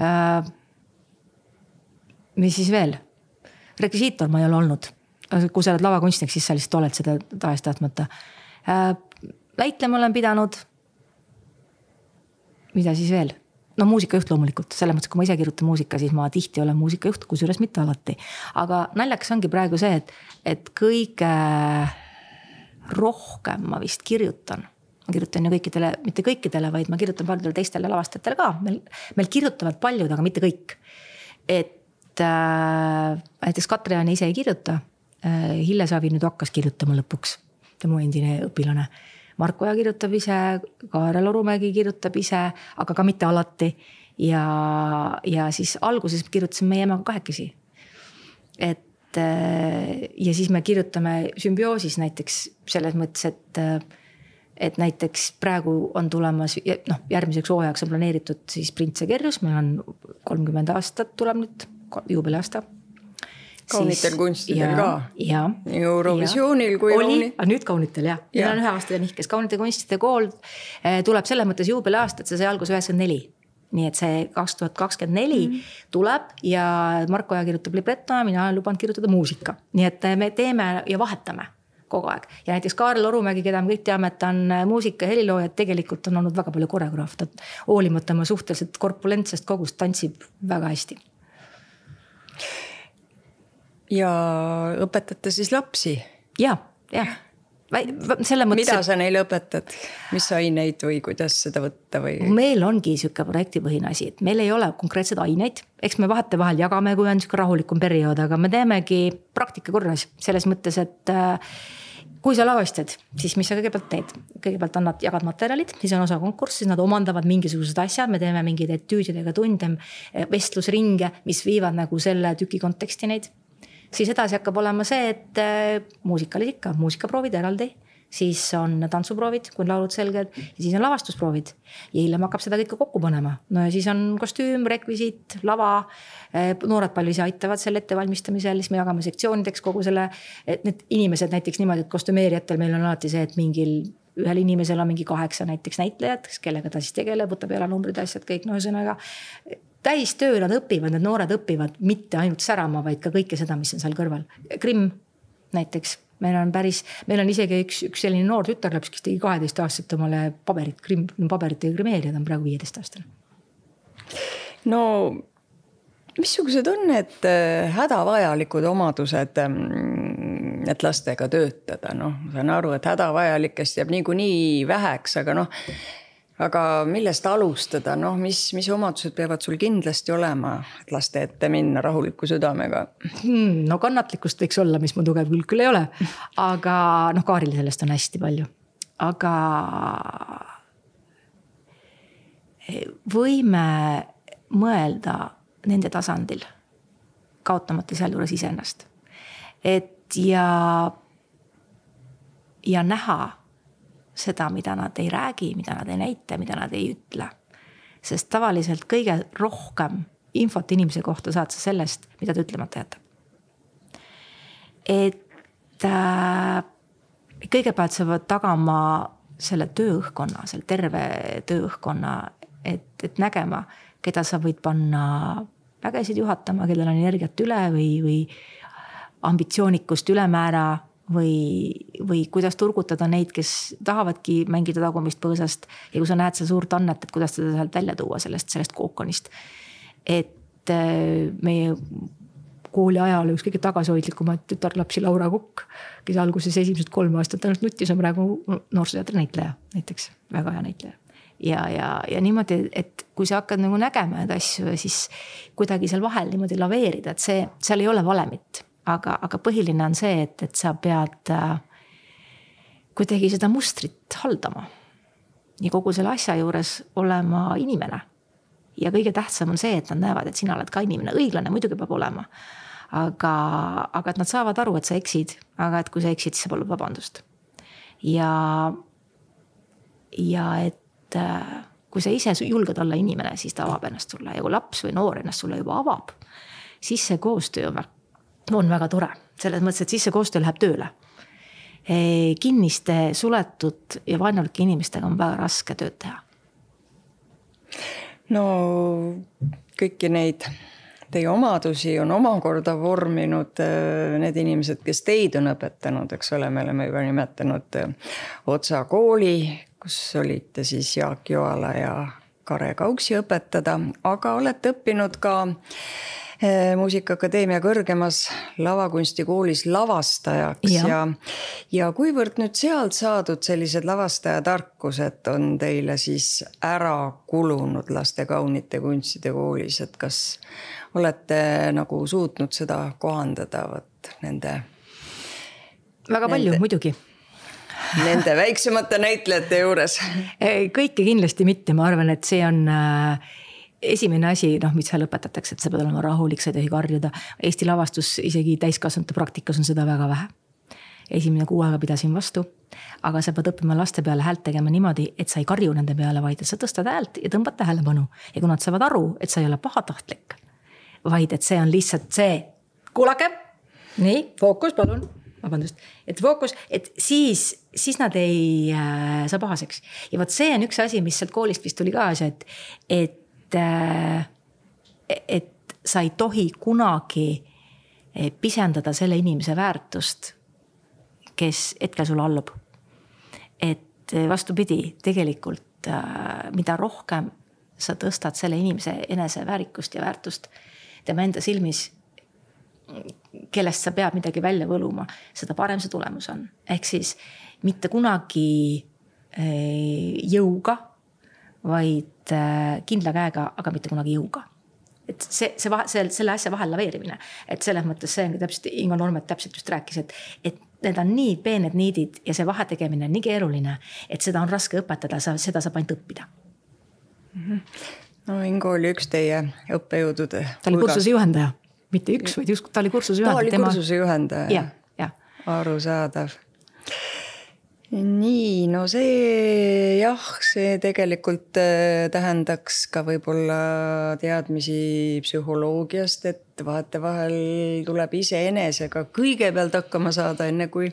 äh,. mis siis veel? rekvisiitor ma ei ole olnud. kui sa oled lavakunstnik, siis sa lihtsalt oled seda tahes-tahtmata äh,. väitlema olen pidanud mida siis veel? no muusikajuht loomulikult, selles mõttes, kui ma ise kirjutan muusika, siis ma tihti olen muusikajuht, kusjuures mitte alati. aga naljakas ongi praegu see, et, et kõige rohkem ma vist kirjutan. ma kirjutan ju kõikidele, mitte kõikidele, vaid ma kirjutan paljudele teistele lavastajatele ka, meil, meil kirjutavad paljud, aga mitte kõik. et äh, näiteks Katriani ise ei kirjuta äh,. Hille Savi nüüd hakkas kirjutama lõpuks, ta mu endine õpilane Mark Oja kirjutab ise, Kaarel Orumägi kirjutab ise, aga ka mitte alati. ja, ja siis alguses kirjutasime meie emaga kahekesi. et äh, ja siis me kirjutame sümbioosis näiteks selles mõttes, et äh, et näiteks praegu on tulemas, noh, järgmiseks hooajaks on planeeritud siis Prints ja kerjus, meil on kolmkümmend aastat tuleb nüüd, juubeliaasta kaunitel siis, kunstidel ja, ka. nii Eurovisioonil kui oli, aga nüüd kaunitel jah ja., meil on üheaastane nihkes, kaunite kunstide kool eh, tuleb selles mõttes juubeliaasta, et see sai alguse üheksakümmend neli nii et see kaks tuhat kakskümmend neli mhm. tuleb ja Marko Oja kirjutab libretto ja mina olen lubanud kirjutada muusika. nii et me teeme ja vahetame kogu aeg ja näiteks Kaarel Orumägi, keda me kõik teame, et ta on muusika ja helilooja, tegelikult on olnud väga palju koreograaf, ta hoolimata oma suhteliselt korpulentsest kogust tantsib väga hästi ja õpetate siis lapsi? ja, jah selles mõttes. mida sa neile õpetad, mis aineid või kuidas seda võtta või? meil ongi sihuke projektipõhine asi, et meil ei ole konkreetseid aineid, eks me vahetevahel jagame, kui on sihuke rahulikum periood, aga me teemegi praktika korras selles mõttes, et äh, kui sa lavastad, siis mis sa kõigepealt teed? kõigepealt annad, jagad materjalid, siis on osa konkurss, siis nad omandavad mingisugused asjad, me teeme mingeid etüüdidega tunde, vestlusringe, mis viivad nagu selle tüki konteksti neid. Siis edasi hakkab olema see, et äh, muusikal ikka, muusikaproovid eraldi siis on tantsuproovid, kui on laulud selged siis on lavastusproovid. ja hiljem hakkab seda kõike kokku panema, no ja siis on kostüüm, rekvisiit, lava. Eh, noored palju ise aitavad selle ettevalmistamisel, siis me jagame sektsioonideks kogu selle, et need inimesed näiteks niimoodi, et kostümeerijatel meil on alati see, et mingil ühel inimesel on mingi kaheksa näiteks näitlejat, kellega ta siis tegeleb, võtab jalanumbrid, asjad kõik, no ühesõnaga. Täistöö nad õpivad, need noored õpivad mitte ainult särama, vaid ka kõike seda, mis on seal kõrval. Krimm näiteks meil on päris, meil on isegi üks, üks selline noor tütarlaps, kes tegi kaheteistaastaselt omale paberit, krimm, paberitega grimeerida, ta on praegu viieteistaastane. no missugused on need äh, hädavajalikud omadused, ähm, et lastega töötada, noh, ma saan aru, et hädavajalikest jääb niikuinii väheks, aga noh aga millest alustada, noh, mis, mis omadused peavad sul kindlasti olema, et laste ette minna rahuliku südamega hmm,? no kannatlikkust võiks olla, mis mu tugev külg küll ei ole. aga noh, Kaaril sellest on hästi palju, aga. võime mõelda nende tasandil, kaotamata sealjuures iseennast. et ja, ja näha seda, mida nad ei räägi, mida nad ei näita, mida nad ei ütle. sest tavaliselt kõige rohkem infot inimese kohta saad sa sellest, mida ta ütlemata jätab. et äh, kõigepealt sa pead tagama selle tööõhkkonna, selle terve tööõhkkonna, et, et nägema, keda sa võid panna vägesid juhatama, kellel on energiat üle või, või ambitsioonikust ülemäära või, või kuidas turgutada neid, kes tahavadki mängida tagumist põõsast. ja kui sa näed seda suurt annet, et kuidas teda sealt välja tuua sellest, sellest kookonist. et äh, meie kooli ajal üks kõige tagasihoidlikumaid tütarlapsi, Laura Kukk, kes alguses esimesed kolm aastat ainult nutis, on praegu noorsooteatri näitleja näiteks, väga hea näitleja ja, ja, ja niimoodi, et kui sa hakkad nagu nägema neid asju ja siis kuidagi seal vahel niimoodi laveerida, et see, seal ei ole valemit aga, aga põhiline on see, et, et sa pead äh, kuidagi seda mustrit haldama. ja kogu selle asja juures olema inimene. ja kõige tähtsam on see, et nad näevad, et sina oled ka inimene, õiglane muidugi peab olema. aga, aga et nad saavad aru, et sa eksid, aga et kui sa eksid, siis sa palud vabandust. ja, ja et äh, kui sa ise julged olla inimene, siis ta avab ennast sulle ja kui laps või noor ennast sulle juba avab, siis see koostöö on väga on väga tore, selles mõttes, et siis see koostöö läheb tööle. kinniste, suletud ja vaenulike inimestega on väga raske tööd teha. no kõiki neid teie omadusi on omakorda vorminud äh, need inimesed, kes teid on õpetanud, eks ole, me oleme juba nimetanud äh, Otsa kooli, kus olite siis Jaak Joala ja Kare Kauksi õpetada, aga olete õppinud ka Eh, muusikaakadeemia kõrgemas lavakunstikoolis lavastajaks ja, ja, ja kuivõrd nüüd sealt saadud sellised lavastajatarkused on teile siis ära kulunud laste kaunite kunstide koolis, et kas olete nagu suutnud seda kohandada vot nende? väga palju nende, muidugi. Nende väiksemate näitlejate juures? Kõike kindlasti mitte, ma arvan, et see on äh, esimene asi, noh, mis seal õpetatakse, et sa pead olema rahulik, sa ei tohi karjuda. Eesti lavastus isegi täiskasvanute praktikas on seda väga vähe. esimene kuu aega pidasin vastu, aga sa pead õppima laste peale häält tegema niimoodi, et sa ei karju nende peale, vaid et sa tõstad häält ja tõmbad tähelepanu. ja kui nad saavad aru, et sa ei ole pahatahtlik, vaid et see on lihtsalt see, kuulake, nii, fookus, palun vabandust, et fookus, et siis, siis nad ei äh, saa pahaseks. ja vot see on üks asi, mis sealt koolist vist tuli kaasa, et, et et, et sa ei tohi kunagi eh, pisendada selle inimese väärtust, kes hetkel sulle allub. et eh, vastupidi, tegelikult mida rohkem sa tõstad selle inimese eneseväärikust ja väärtust tema enda silmis, kellest sa pead midagi välja võluma, seda parem see tulemus on. ehk siis mitte kunagi jõuga, vaid eh, kindla käega, aga mitte kunagi jõuga et see, see vahe, see, selle asja vahel laveerimine, et selles mõttes see ongi täpselt, Ingo Nurmet täpselt just rääkis, et, et need on nii peened niidid ja see vahe tegemine on nii keeruline, et seda on raske õpetada, sa, seda saab ainult õppida mm. -hmm. no Ingo oli üks teie õppejõudude. ta oli kursuse juhendaja, mitte üks, vaid just, ta oli kursuse juhendaja. ta oli tema... kursuse juhendaja. jah, jah. arusaadav nii, no see jah, see tegelikult äh, tähendaks ka võib-olla teadmisi psühholoogiast, et vahetevahel tuleb iseenesega kõigepealt hakkama saada, enne kui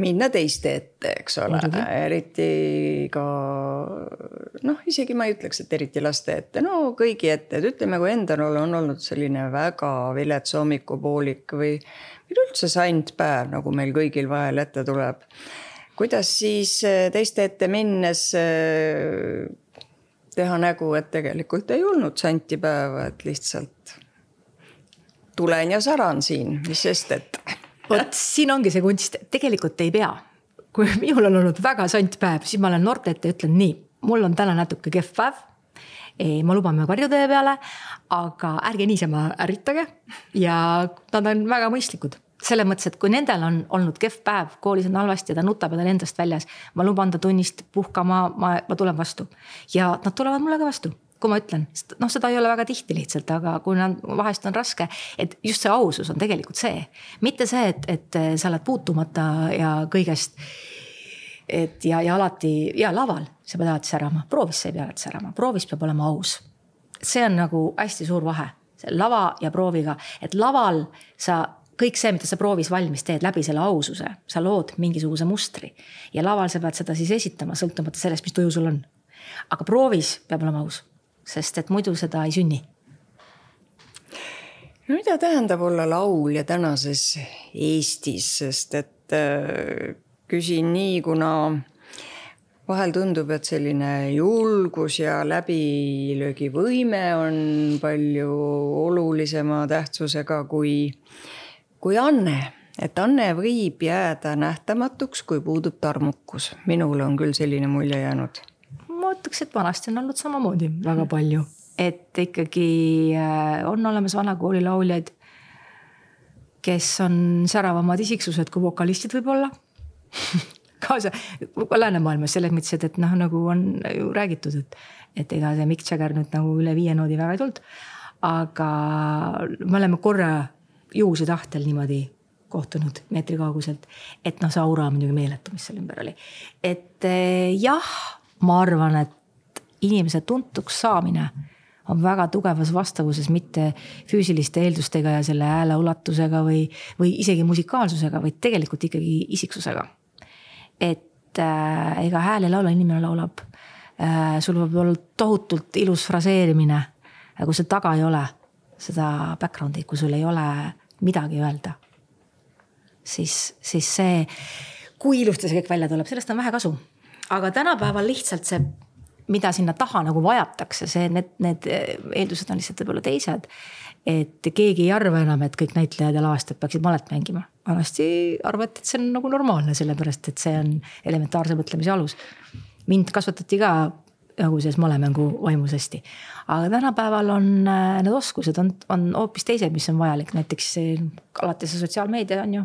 minna teiste ette, eks ole, eriti ka noh, isegi ma ei ütleks, et eriti laste ette, no kõigi ette, et ütleme, kui endal on olnud selline väga vilets hommikupoolik või üleüldse sandpäev, nagu meil kõigil vahel ette tuleb kuidas siis äh, teiste ette minnes äh, teha nägu, et tegelikult ei olnud santipäeva, et lihtsalt tulen ja saran siin, mis sest, et. vot siin ongi see kunst, tegelikult ei pea. kui minul on olnud väga sant päev, siis ma olen noorte ette ja ütlen nii, mul on täna natuke kehv päev ma luban me karjutee peale, aga ärge niisama ärritage ja nad on väga mõistlikud selles mõttes, et kui nendel on olnud kehv päev, koolis on halvasti ja ta nutab ja ta on endast väljas. ma luban ta tunnist puhkama, ma, ma tulen vastu ja nad tulevad mulle ka vastu kui ma ütlen, noh, seda ei ole väga tihti lihtsalt, aga kui nad, vahest on raske, et just see ausus on tegelikult see. mitte see, et, et sa oled puutumata ja kõigest. et ja, ja alati ja laval sa pead alati särama, proovis sa ei pea alati särama, proovis peab olema aus. see on nagu hästi suur vahe, lava ja prooviga, et laval sa kõik see, mida sa proovis valmis teed läbi selle aususe, sa lood mingisuguse mustri. ja laval sa pead seda siis esitama, sõltumata sellest, mis tuju sul on. aga proovis peab olema aus, sest et muidu seda ei sünni. no mida tähendab olla laulja tänases Eestis, sest et äh, küsin nii, kuna vahel tundub, et selline julgus ja läbilöögivõime on palju olulisema tähtsusega kui kui anne, et anne võib jääda nähtamatuks, kui puudub tarmukus. minule on küll selline mulje jäänud. ma ütleks, et vanasti on olnud samamoodi väga palju, et ikkagi äh, on olemas vana kooli lauljaid, kes on säravamad isiksused kui vokalistid võib-olla kaasa läänemaailmas selles mõttes, et, et noh, nagu on ju räägitud, et, et ega see Mick Jagger nüüd nagu üle viie noodi väga ei tulnud. aga me oleme korra juhuse tahtel niimoodi kohtunud meetri kauguselt. et noh, see aura muidugi meeletu, mis seal ümber oli. et eh, jah, ma arvan, et inimese tuntuks saamine on väga tugevas vastavuses mitte füüsiliste eeldustega ja selle hääle ulatusega või, või isegi musikaalsusega, vaid tegelikult ikkagi isiksusega. et äh, ega hääl ei laula, inimene laulab äh,. sul võib olla tohutult ilus fraseerimine, kui sul taga ei ole seda background'i, kui sul ei ole midagi öelda. siis, siis see, kui ilusti see kõik välja tuleb, sellest on vähe kasu. aga tänapäeval lihtsalt see, mida sinna taha nagu vajatakse, see, need, need eeldused on lihtsalt võib-olla teised. et keegi ei arva enam, et kõik näitlejad ja lavastajad peaksid malet mängima. vanasti arvati, et see on nagu normaalne, sellepärast et see on elementaarse mõtlemise alus. mind kasvatati ka selles malemängu vaimus hästi. aga tänapäeval on äh, need oskused on, on hoopis teised, mis on vajalik, näiteks alates sotsiaalmeedia on ju.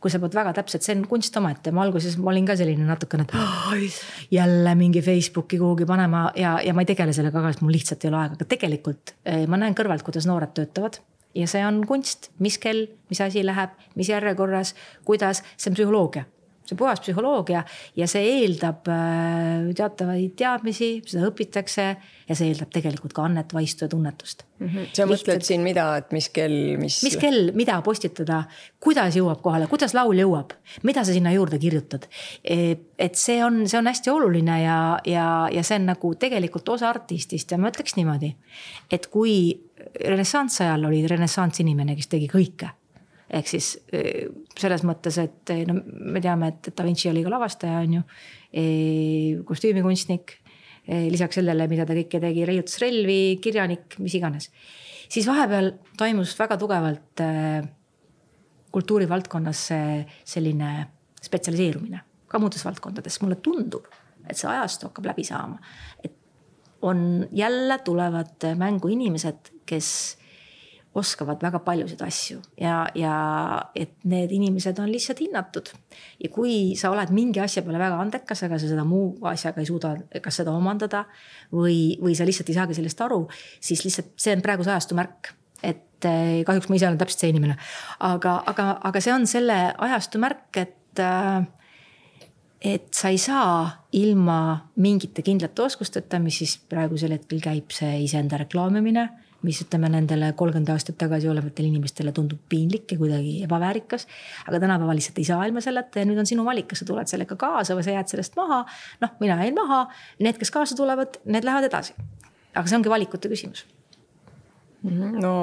Kui sa pead väga täpselt, see on kunst omaette, ma alguses ma olin ka selline natukene, et oh, jälle mingi Facebooki kuhugi panema ja, ja ma ei tegele sellega ka, sest mul lihtsalt ei ole aega, aga tegelikult äh, ma näen kõrvalt, kuidas noored töötavad. ja see on kunst, mis kell, mis asi läheb, mis järjekorras, kuidas, see on psühholoogia see puhas psühholoogia ja see eeldab äh, teatavaid teadmisi, seda õpitakse ja see eeldab tegelikult ka annet, vaistu ja tunnetust mm. -hmm. sa mõtled Lihtsalt, siin mida, et mis kell, mis? mis kell, mida postitada, kuidas jõuab kohale, kuidas laul jõuab, mida sa sinna juurde kirjutad. E, et see on, see on hästi oluline ja, ja, ja see on nagu tegelikult osa artistist ja ma ütleks niimoodi, et kui renessansi ajal oli renessansi inimene, kes tegi kõike ehk siis eh, selles mõttes, et eh, no me teame, et Da Vinci oli ka lavastaja, on ju. Eh, kostüümikunstnik, lisaks sellele, mida ta kõike tegi, leiutas relvi, kirjanik, mis iganes. siis vahepeal toimus väga tugevalt kultuurivaldkonnas selline spetsialiseerumine ka muudes valdkondades, mulle tundub, et see ajastu hakkab läbi saama. et on jälle tulevad mängu inimesed, kes oskavad väga paljusid asju ja, ja et need inimesed on lihtsalt hinnatud. ja kui sa oled mingi asja peale väga andekas, aga sa seda muu asjaga ei suuda, kas seda omandada või, või sa lihtsalt ei saagi sellest aru, siis lihtsalt see on praeguse ajastu märk et eh, kahjuks ma ise olen täpselt see inimene, aga, aga, aga see on selle ajastu märk, et äh, et sa ei saa ilma mingite kindlate oskusteta, mis siis praegusel hetkel käib see iseenda reklaamimine, mis ütleme nendele kolmkümmend aastat tagasi olevatele inimestele tundub piinlik ja kuidagi ebaväärikas. aga tänapäeval lihtsalt ei saa ilma selleta ja nüüd on sinu valik, kas sa tuled sellega kaasa või sa jääd sellest maha. noh, mina jäin maha, need, kes kaasa tulevad, need lähevad edasi. aga see ongi valikute küsimus. no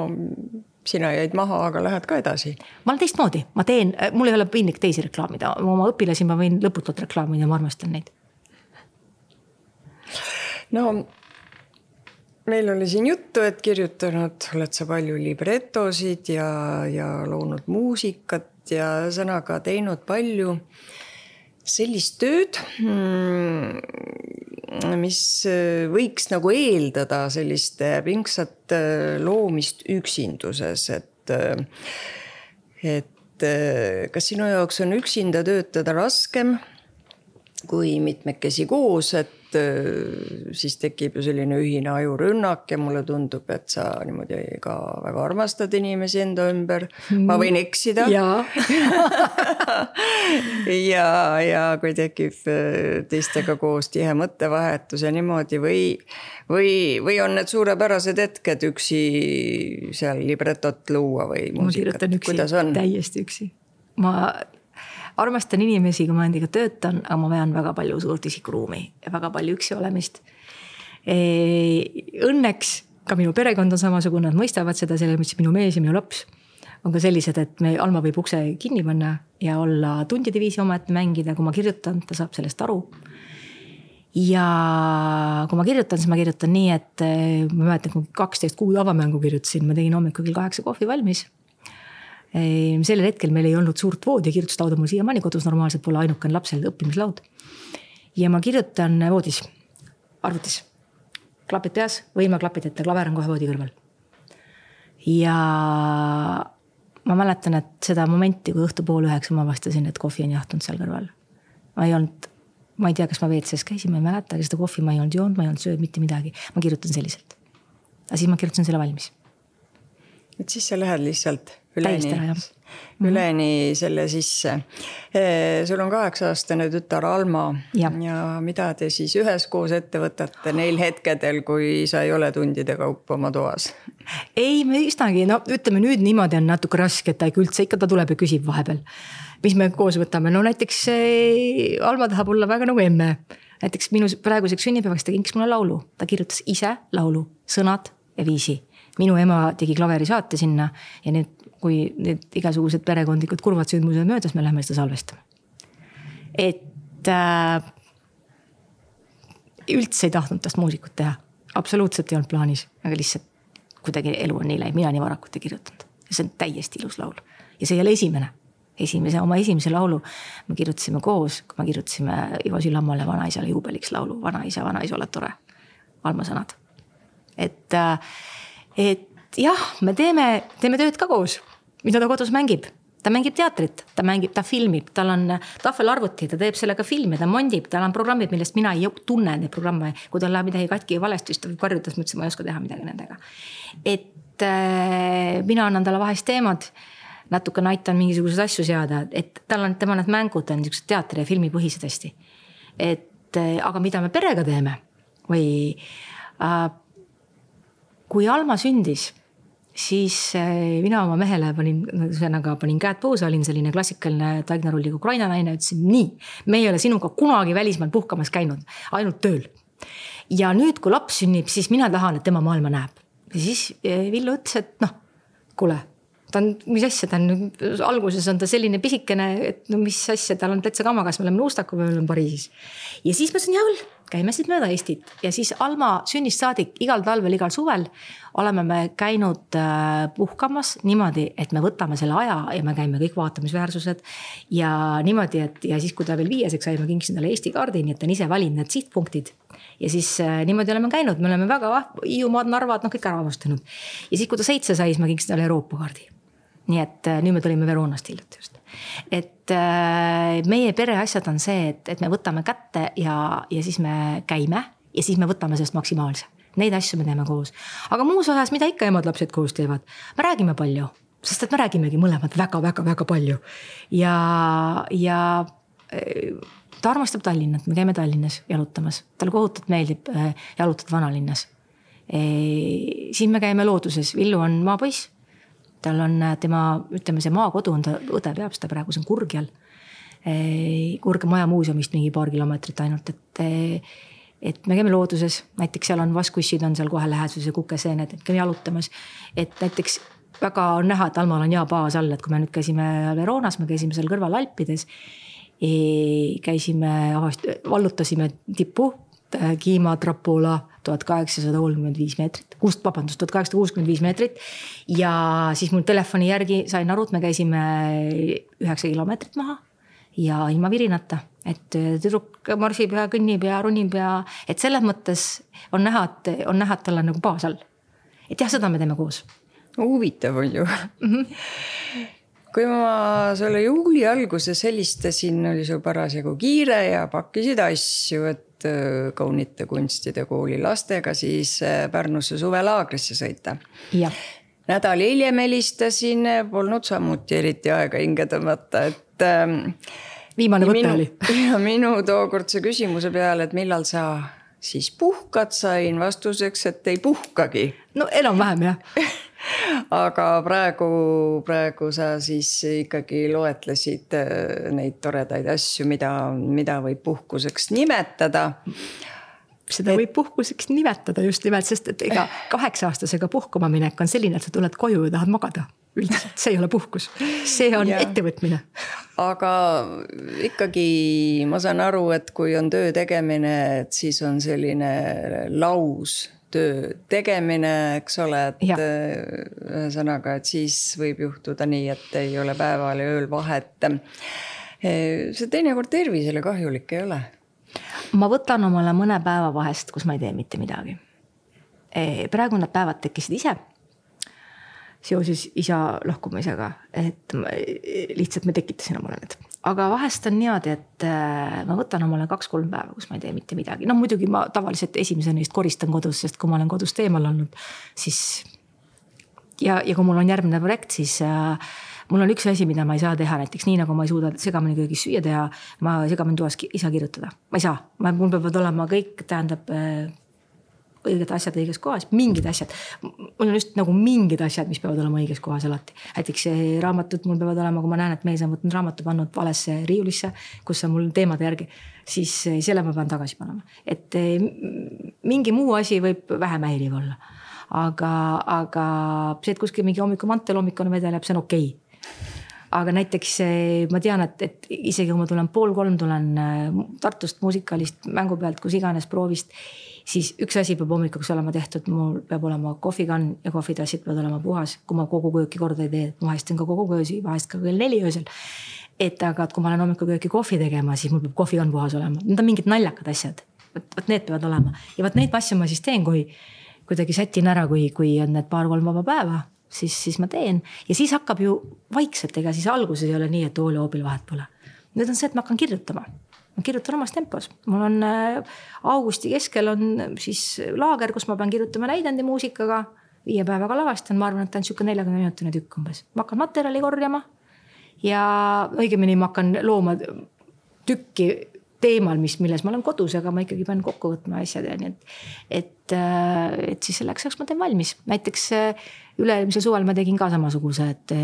sina jäid maha, aga lähed ka edasi. ma olen teistmoodi, ma teen, mul ei ole piinlik teisi reklaamida, oma õpilasi ma võin lõputult reklaamida, ma armastan neid. no meil oli siin juttu, et kirjutanud oled sa palju libretosid ja, ja loonud muusikat ja ühesõnaga teinud palju sellist tööd, mm, mis äh, võiks nagu eeldada sellist pingsat äh, loomist üksinduses, et, äh, et kas sinu jaoks on üksinda töötada raskem kui mitmekesi koos, et Äh, siis tekib ju selline ühine ajurünnak ja mulle tundub, et sa niimoodi ka väga armastad inimesi enda ümber. ma võin eksida. ja ja, ja kui tekib äh, teistega koos tihe mõttevahetus ja niimoodi või, või, või on need suurepärased hetked üksi seal libretot luua või muusikat, kuidas on? täiesti üksi ma armastan inimesi, kui ma nendega töötan, aga ma vean väga palju suurt isikuruumi ja väga palju üksi olemist. Õnneks ka minu perekond on samasugune, nad mõistavad seda, selles mõttes minu mees ja minu laps on ka sellised, et me, Alma võib ukse kinni panna ja olla tundide viisi omaette mängida, kui ma kirjutan, ta saab sellest aru. ja kui ma kirjutan, siis ma kirjutan nii, et ma mäletan, kui kaksteist kuud avamängu kirjutasin, ma tegin hommikul kell kaheksa kohvi valmis sellel hetkel meil ei olnud suurt voodi, kirjutuslauda mul siiamaani kodus normaalselt pole, ainukene lapsel õppimislaud. ja ma kirjutan voodis, arvutis, klapid peas või ilma klapideta, klaver on kohe voodi kõrval. ja ma mäletan, et seda momenti, kui õhtu pool üheksa ma avastasin, et kohvi on jahtunud seal kõrval. ma ei olnud, ma ei tea, kas ma WC-s käisin, ma ei mäleta, aga seda kohvi ma ei olnud joonud, ma ei olnud söönud mitte midagi, ma kirjutan selliselt. aga siis ma kirjutasin selle valmis. Et siis sa lähed lihtsalt üleni, mhm. üleni selle sisse. Eh, sul on kaheksa-aastane tütar Alma ja. ja mida te siis üheskoos ette võtate neil hetkedel, kui sa ei ole tundide kaupa oma toas? ei, me üsnagi, no ütleme nüüd niimoodi on natuke raske, et ta ikka üldse ikka ta tuleb ja küsib vahepeal. mis me koos võtame, no näiteks eh, Alma tahab olla väga nagu emme. näiteks minu praeguseks sünnipäevaks ta kinkis mulle laulu, ta kirjutas ise laulu, sõnad ja viisi minu ema tegi klaverisaate sinna ja need kui need igasugused perekondlikud kurvad sündmused möödas, me läheme seda salvestama. et äh, üldse ei tahtnud tast muusikut teha, absoluutselt ei olnud plaanis, aga lihtsalt kuidagi elu on nii läinud, mina nii varakult ei kirjutanud. see on täiesti ilus laul ja see ei ole esimene esimese, oma esimese laulu me kirjutasime koos, kui me kirjutasime Ivo Sillamäele vanaisale juubeliks laulu Vanaisa, vanaisa, oled tore. Alma sõnad. et, äh, et jah, me teeme, teeme tööd ka koos mida ta kodus mängib ta mängib teatrit, ta mängib, ta filmib, tal on tahvelarvuti, ta teeb sellega filme, ta mondib, tal on programmid, millest mina ei tunne neid programme. kui tal läheb midagi katki või valesti, siis ta võib karjuda, siis ma ütlesin, ma ei oska teha midagi nendega. et äh, mina annan talle vahest teemad, natukene aitan mingisuguseid asju seada, et tal on, tema need mängud on niisugused teatri ja filmipõhised hästi. et äh, aga mida me perega teeme või äh, kui Alma sündis siis eh, mina oma mehele panin, ühesõnaga panin käed puusa, olin selline klassikaline taignarulliga Ukraina naine, ütlesin nii. me ei ole sinuga kunagi välismaal puhkamas käinud, ainult tööl. ja nüüd, kui laps sünnib, siis mina tahan, et tema maailma näeb. ja siis eh, Villu ütles, et noh, kuule, ta on, mis asja, ta on, alguses on ta selline pisikene, et no mis asja, tal on täitsa kamakas, me oleme Nuustaku, me oleme Pariisis. ja siis ma ütlesin, hea küll, käime siis mööda Eestit ja siis Alma sünnist saadik igal talvel, igal suvel oleme me käinud äh, puhkamas niimoodi, et me võtame selle aja ja me käime kõik vaatamisväärsused. ja niimoodi, et ja siis, kui ta veel viieseks sai, ma kinkisin talle Eesti kaardi, nii et ta on ise valinud need sihtpunktid. ja siis äh, niimoodi oleme käinud, me oleme väga, Hiiumaad, Narvad, noh kõik ära avastanud. ja siis, kui ta seitse sai, siis ma kinkisin talle Euroopa kaardi. nii et äh, nüüd me tulime Veroonast hiljuti just et äh, meie pereasjad on see, et, et me võtame kätte ja, ja siis me käime ja siis me võtame sellest maksimaalse. Neid asju me teeme koos, aga muus osas, mida ikka emad-lapsed koos teevad, me räägime palju, sest et me räägimegi mõlemad väga-väga-väga palju. ja, ja äh, ta armastab Tallinnat, me käime Tallinnas jalutamas, talle kohutavalt meeldib äh, jalutada vanalinnas. siis me käime looduses, Villu on maapoiss tal on tema, ütleme, see maakodu on ta, õde peab seda praegu, see on Kurgjal. Kurge maja muuseumist mingi paar kilomeetrit ainult, et, et me käime looduses, näiteks seal on vaskussid on seal kohe läheduses ja kukeseened, et käime jalutamas. et näiteks väga on näha, et Almal on hea baas all, et kui me nüüd käisime Veronas, me käisime seal kõrval Alpides. käisime, vallutasime tippu, Kiima Trapula tuhat kaheksasada kolmkümmend viis meetrit, kust, vabandust, tuhat kaheksasada kuuskümmend viis meetrit. ja siis mul telefoni järgi sain aru, et me käisime üheksa kilomeetrit maha ja ilma virinata, et tüdruk marsib ja kõnnib ja ronib ja, et selles mõttes on näha, et on näha, et tal on nagu baas all. et jah, seda me teeme koos. huvitav on ju mm. -hmm kui ma sulle juuli alguses helistasin, oli sul parasjagu kiire ja pakkisid asju, et Äh, kaunite kunstide kooli lastega siis äh, Pärnusse suvelaagrisse sõita. nädal hiljem helistasin, polnud samuti eriti aega hinge tõmmata, et ähm,. viimane võte oli. ja minu tookordse küsimuse peale, et millal sa siis puhkad, sain vastuseks, et ei puhkagi. no enam-vähem jah aga praegu, praegu sa siis ikkagi loetlesid äh, neid toredaid asju, mida, mida võib puhkuseks nimetada seda võib puhkuseks nimetada just nimelt, sest et ega kaheksa-aastasega puhkama minek on selline, et sa tuled koju ja tahad magada. üldiselt, see ei ole puhkus, see on ja. ettevõtmine. aga ikkagi ma saan aru, et kui on töö tegemine, et siis on selline laus töö tegemine, eks ole, et äh, ühesõnaga, et siis võib juhtuda nii, et ei ole päeval ja ööl vahet. Äh, see teinekord tervisele kahjulik ei ole. ma võtan omale mõne päeva vahest, kus ma ei tee mitte midagi. Äh, praegu need päevad tekkisid ise seoses isa lahkumisega, et lihtsalt ma tekitasin omale need aga vahest on niimoodi, et äh, ma võtan omale kaks-kolm päeva, kus ma ei tee mitte midagi, noh muidugi ma tavaliselt esimese neist koristan kodus, sest kui ma olen kodust eemal olnud, siis. ja, ja kui mul on järgmine projekt, siis äh, mul on üks asi, mida ma ei saa teha, näiteks nii nagu ma ei suuda segamini köögis süüa teha. ma segamini toas ei saa kirjutada, ma ei saa, mul peavad olema kõik, tähendab äh, õiged asjad õiges kohas, mingid asjad. mul on just nagu mingid asjad, mis peavad olema õiges kohas alati. näiteks raamatud mul peavad olema, kui ma näen, et mees on võtnud raamatu, pannud valesse riiulisse, kus on mul teemade järgi, siis selle ma pean tagasi panema. et mingi muu asi võib vähem häiriv olla. aga, aga see, et kuskil mingi hommikul mantelhommikune vedeleb, see on okei okay aga näiteks ma tean, et, et isegi kui ma tulen pool kolm, tulen Tartust muusikalist mängu pealt, kus iganes proovist siis üks asi peab hommikuks olema tehtud, mul peab olema kohvikann ja kohvitassid peavad olema puhas, kui ma kogu kööki korda ei tee, vahest teen ka kogu köösi, vahest ka kell neli öösel. et aga, et kui ma lähen hommikul kööki kohvi tegema, siis mul peab kohvikann puhas olema, need on mingid naljakad asjad. vot, vot need peavad olema ja vot neid asju ma siis teen, kui kuidagi sätin ära, kui, kui on need paar-kolm vaba päeva siis, siis ma teen ja siis hakkab ju vaikselt, ega siis alguses ei ole nii, et toolihoobil vahet pole. nüüd on see, et ma hakkan kirjutama ma kirjutan omas tempos, mul on äh, augusti keskel on siis laager, kus ma pean kirjutama näidendi muusikaga. viie päevaga lavastan, ma arvan, et ta on sihuke neljakümne minutine tükk umbes, ma hakkan materjali korjama. ja õigemini ma hakkan looma tükki teemal, mis, milles ma olen kodus, aga ma ikkagi pean kokku võtma asjad ja nii et. et, äh, et siis selleks ajaks ma teen valmis, näiteks äh, üle-eelmisel suvel ma tegin ka samasuguse, et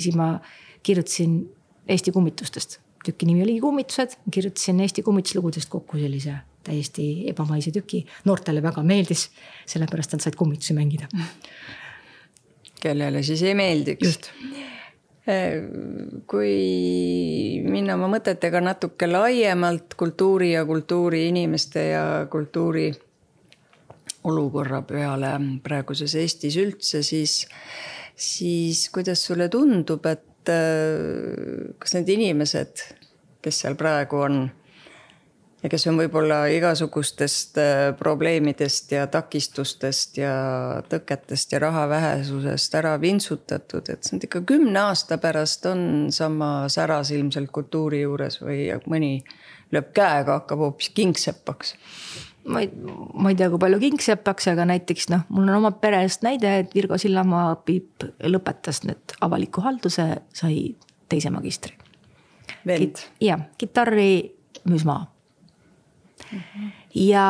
siis ma kirjutasin Eesti kummitustest tüki nimi oligi Kummitused, kirjutasin Eesti kummituslugudest kokku sellise täiesti ebamaise tüki. noortele väga meeldis, sellepärast nad said kummitusi mängida. kellele siis ei meeldiks. kui minna oma mõtetega natuke laiemalt kultuuri ja kultuuriinimeste ja kultuuri olukorra peale praeguses Eestis üldse, siis, siis kuidas sulle tundub, et kas need inimesed, kes seal praegu on ja kes on võib-olla igasugustest äh, probleemidest ja takistustest ja tõketest ja raha vähesusest ära vintsutatud, et on ikka kümne aasta pärast on sama säras ilmselt kultuuri juures või mõni lööb käega, hakkab hoopis kingsepaks ma ei, ma ei tea, kui palju kingsepaks, aga näiteks noh, mul on oma perest näide, et Virgo Sillamaa Piip lõpetas nüüd avaliku halduse, sai teise magistri. vend. jah, kitarri müüs maha ja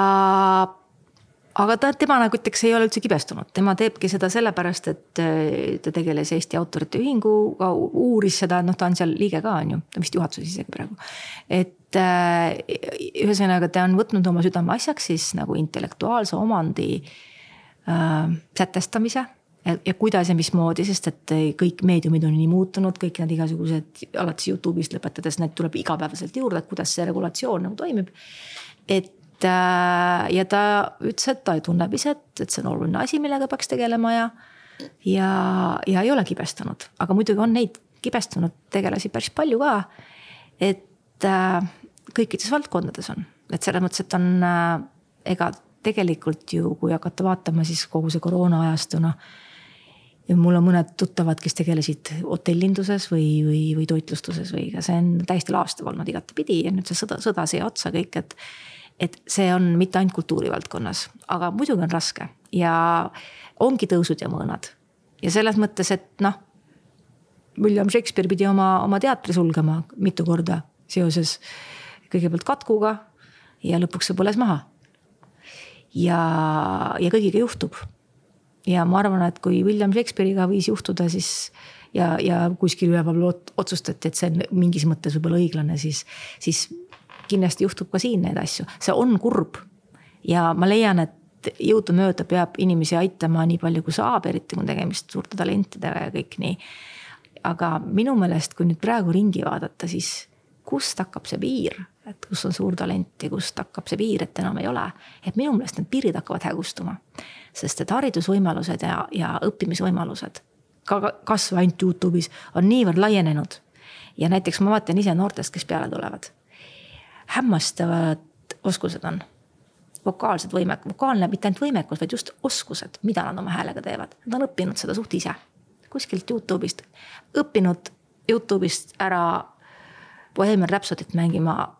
aga ta, tema nagu ütleks, ei ole üldse kibestunud, tema teebki seda sellepärast, et äh, ta tegeles Eesti Autorite Ühinguga, uuris seda, noh, ta on seal liige ka, on ju, ta vist juhatuses isegi praegu. et ühesõnaga, ta on võtnud oma südameasjaks siis nagu intellektuaalse omandi äh, sätestamise ja, kuidas ja mismoodi, sest et kõik meediumid on nii muutunud, kõik need igasugused alates Youtube'ist lõpetades, need tuleb igapäevaselt juurde, et kuidas see regulatsioon nagu toimib et äh, ja ta ütles, et ta tunneb ise, et, et see on oluline asi, millega peaks tegelema ja. ja, ja ei ole kibestunud, aga muidugi on neid kibestunud tegelasi päris palju ka. et äh, kõikides valdkondades on, et selles mõttes, et on äh, ega tegelikult ju, kui hakata vaatama, siis kogu see koroona ajastuna ja mul on mõned tuttavad, kes tegelesid hotellinduses või, või, või toitlustuses või see on täiesti laastav olnud igatepidi ja nüüd see sõda, sõda siia otsa kõik, et et see on mitte ainult kultuurivaldkonnas, aga muidugi on raske ja ongi tõusud ja mõõnad. ja selles mõttes, et noh, William Shakespeare pidi oma, oma teatri sulgema mitu korda seoses kõigepealt katkuga ja lõpuks see põles maha. ja, ja kõigiga juhtub. ja ma arvan, et kui William Shakespeare'iga võis juhtuda, siis ja, ja kuskil üleval otsustati, et see on mingis mõttes võib-olla õiglane, siis, siis kindlasti juhtub ka siin neid asju, see on kurb. ja ma leian, et jõudumööda peab inimesi aitama nii palju, kui saab, eriti kui on tegemist suurte talentidega ja kõik nii. aga minu meelest, kui nüüd praegu ringi vaadata, siis kust hakkab see piir, et kus on suur talent ja kust hakkab see piir, et enam ei ole. et minu meelest need piirid hakkavad hägustuma. sest et haridusvõimalused ja, ja õppimisvõimalused ka kasvõi ainult Youtube'is on niivõrd laienenud. ja näiteks ma vaatan ise noortest, kes peale tulevad hämmastavad oskused on. vokaalsed võimek-, vokaalne mitte ainult võimekus, vaid just oskused, mida nad oma häälega teevad. Nad on õppinud seda suht ise, kuskilt Youtube'ist, õppinud Youtube'ist ära Bohemian Rhapsody't mängima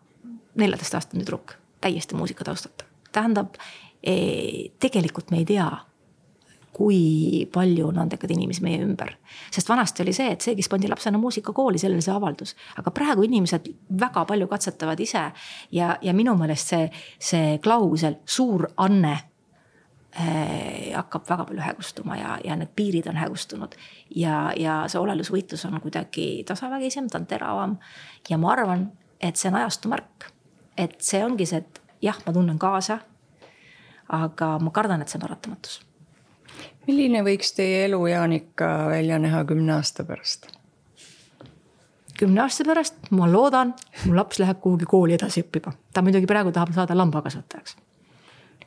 neljateistaastane tüdruk, täiesti muusikataustata. tähendab, eh, tegelikult me ei tea kui palju on andekaid inimesi meie ümber. sest vanasti oli see, et see, kes pandi lapsena muusikakooli, sellele see avaldus. aga praegu inimesed väga palju katsetavad ise ja, ja minu meelest see, see klausel suur anne äh, hakkab väga palju hägustuma ja, ja need piirid on hägustunud. ja, ja see olelusvõitlus on kuidagi tasavägisem, ta on teravam. ja ma arvan, et see on ajastu märk. Et see ongi see, et jah, ma tunnen kaasa. aga ma kardan, et see on paratamatus milline võiks teie elu, Jaanika, välja näha kümne aasta pärast? kümne aasta pärast ma loodan, mu laps läheb kuhugi kooli edasi õppima. ta muidugi praegu tahab saada lambakasvatajaks.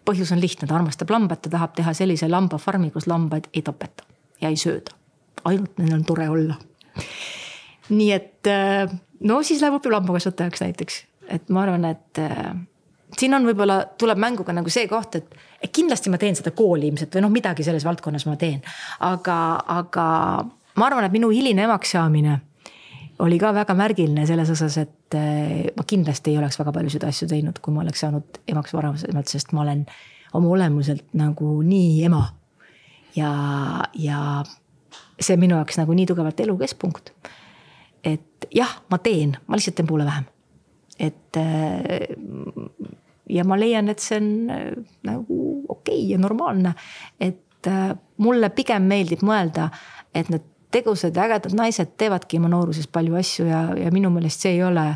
põhjus on lihtne, ta armastab lambat, ta tahab teha sellise lambafarmi, kus lambaid ei tapeta ja ei sööda. ainult neil on tore olla. nii et äh, no siis läheb õppima lambakasvatajaks näiteks, et ma arvan, et äh, siin on võib-olla, tuleb mängu ka nagu see koht, et, kindlasti ma teen seda kooli ilmselt või noh, midagi selles valdkonnas ma teen. aga, aga ma arvan, et minu hiline emaks saamine oli ka väga märgiline selles osas, et eh, ma kindlasti ei oleks väga paljusid asju teinud, kui ma oleks saanud emaks varasemalt, sest ma olen oma olemuselt nagu nii ema. ja, ja see minu jaoks nagu nii tugevalt elu keskpunkt. et jah, ma teen, ma lihtsalt teen poole vähem et äh, ja ma leian, et see on äh, nagu okei okay ja normaalne. et äh, mulle pigem meeldib mõelda, et need tegusad ja ägedad naised teevadki oma nooruses palju asju ja, ja minu meelest see ei ole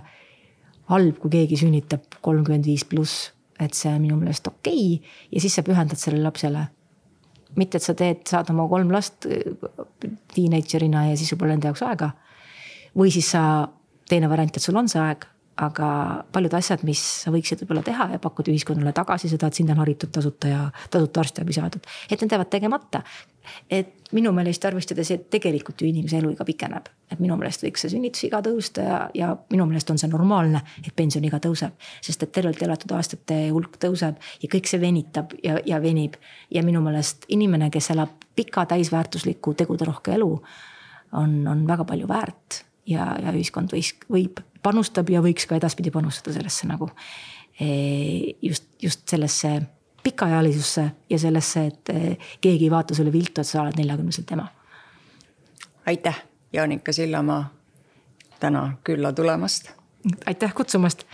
halb, kui keegi sünnitab kolmkümmend viis pluss. et see on minu meelest okei okay. ja siis sa pühendad sellele lapsele mitte, et sa teed, saad oma kolm last teenager'ina ja siis sul pole nende jaoks aega. või siis sa, teine variant, et sul on see aeg aga paljud asjad, mis sa võiksid võib-olla teha ja pakkuda ühiskonnale tagasi seda, et sind on haritud tasuta ja tasuta arstiabi saadud, et need jäävad tegemata. et minu meelest arvestades, et tegelikult ju inimese eluiga pikeneb, et minu meelest võiks see sünnitusiga tõusta ja, ja minu meelest on see normaalne, et pensioniiga tõuseb. sest et tervelt elatud aastate hulk tõuseb ja kõik see venitab ja, ja venib. ja minu meelest inimene, kes elab pika täisväärtusliku teguderohke elu, on, on väga palju väärt ja, ja ühiskond võis, võib panustab ja võiks ka edaspidi panustada sellesse nagu eh, just, just sellesse pikaajalisusse ja sellesse, et eh, keegi ei vaata sulle viltu, et sa oled neljakümneselt ema. aitäh, Jaanika Sillamaa, täna külla tulemast. aitäh kutsumast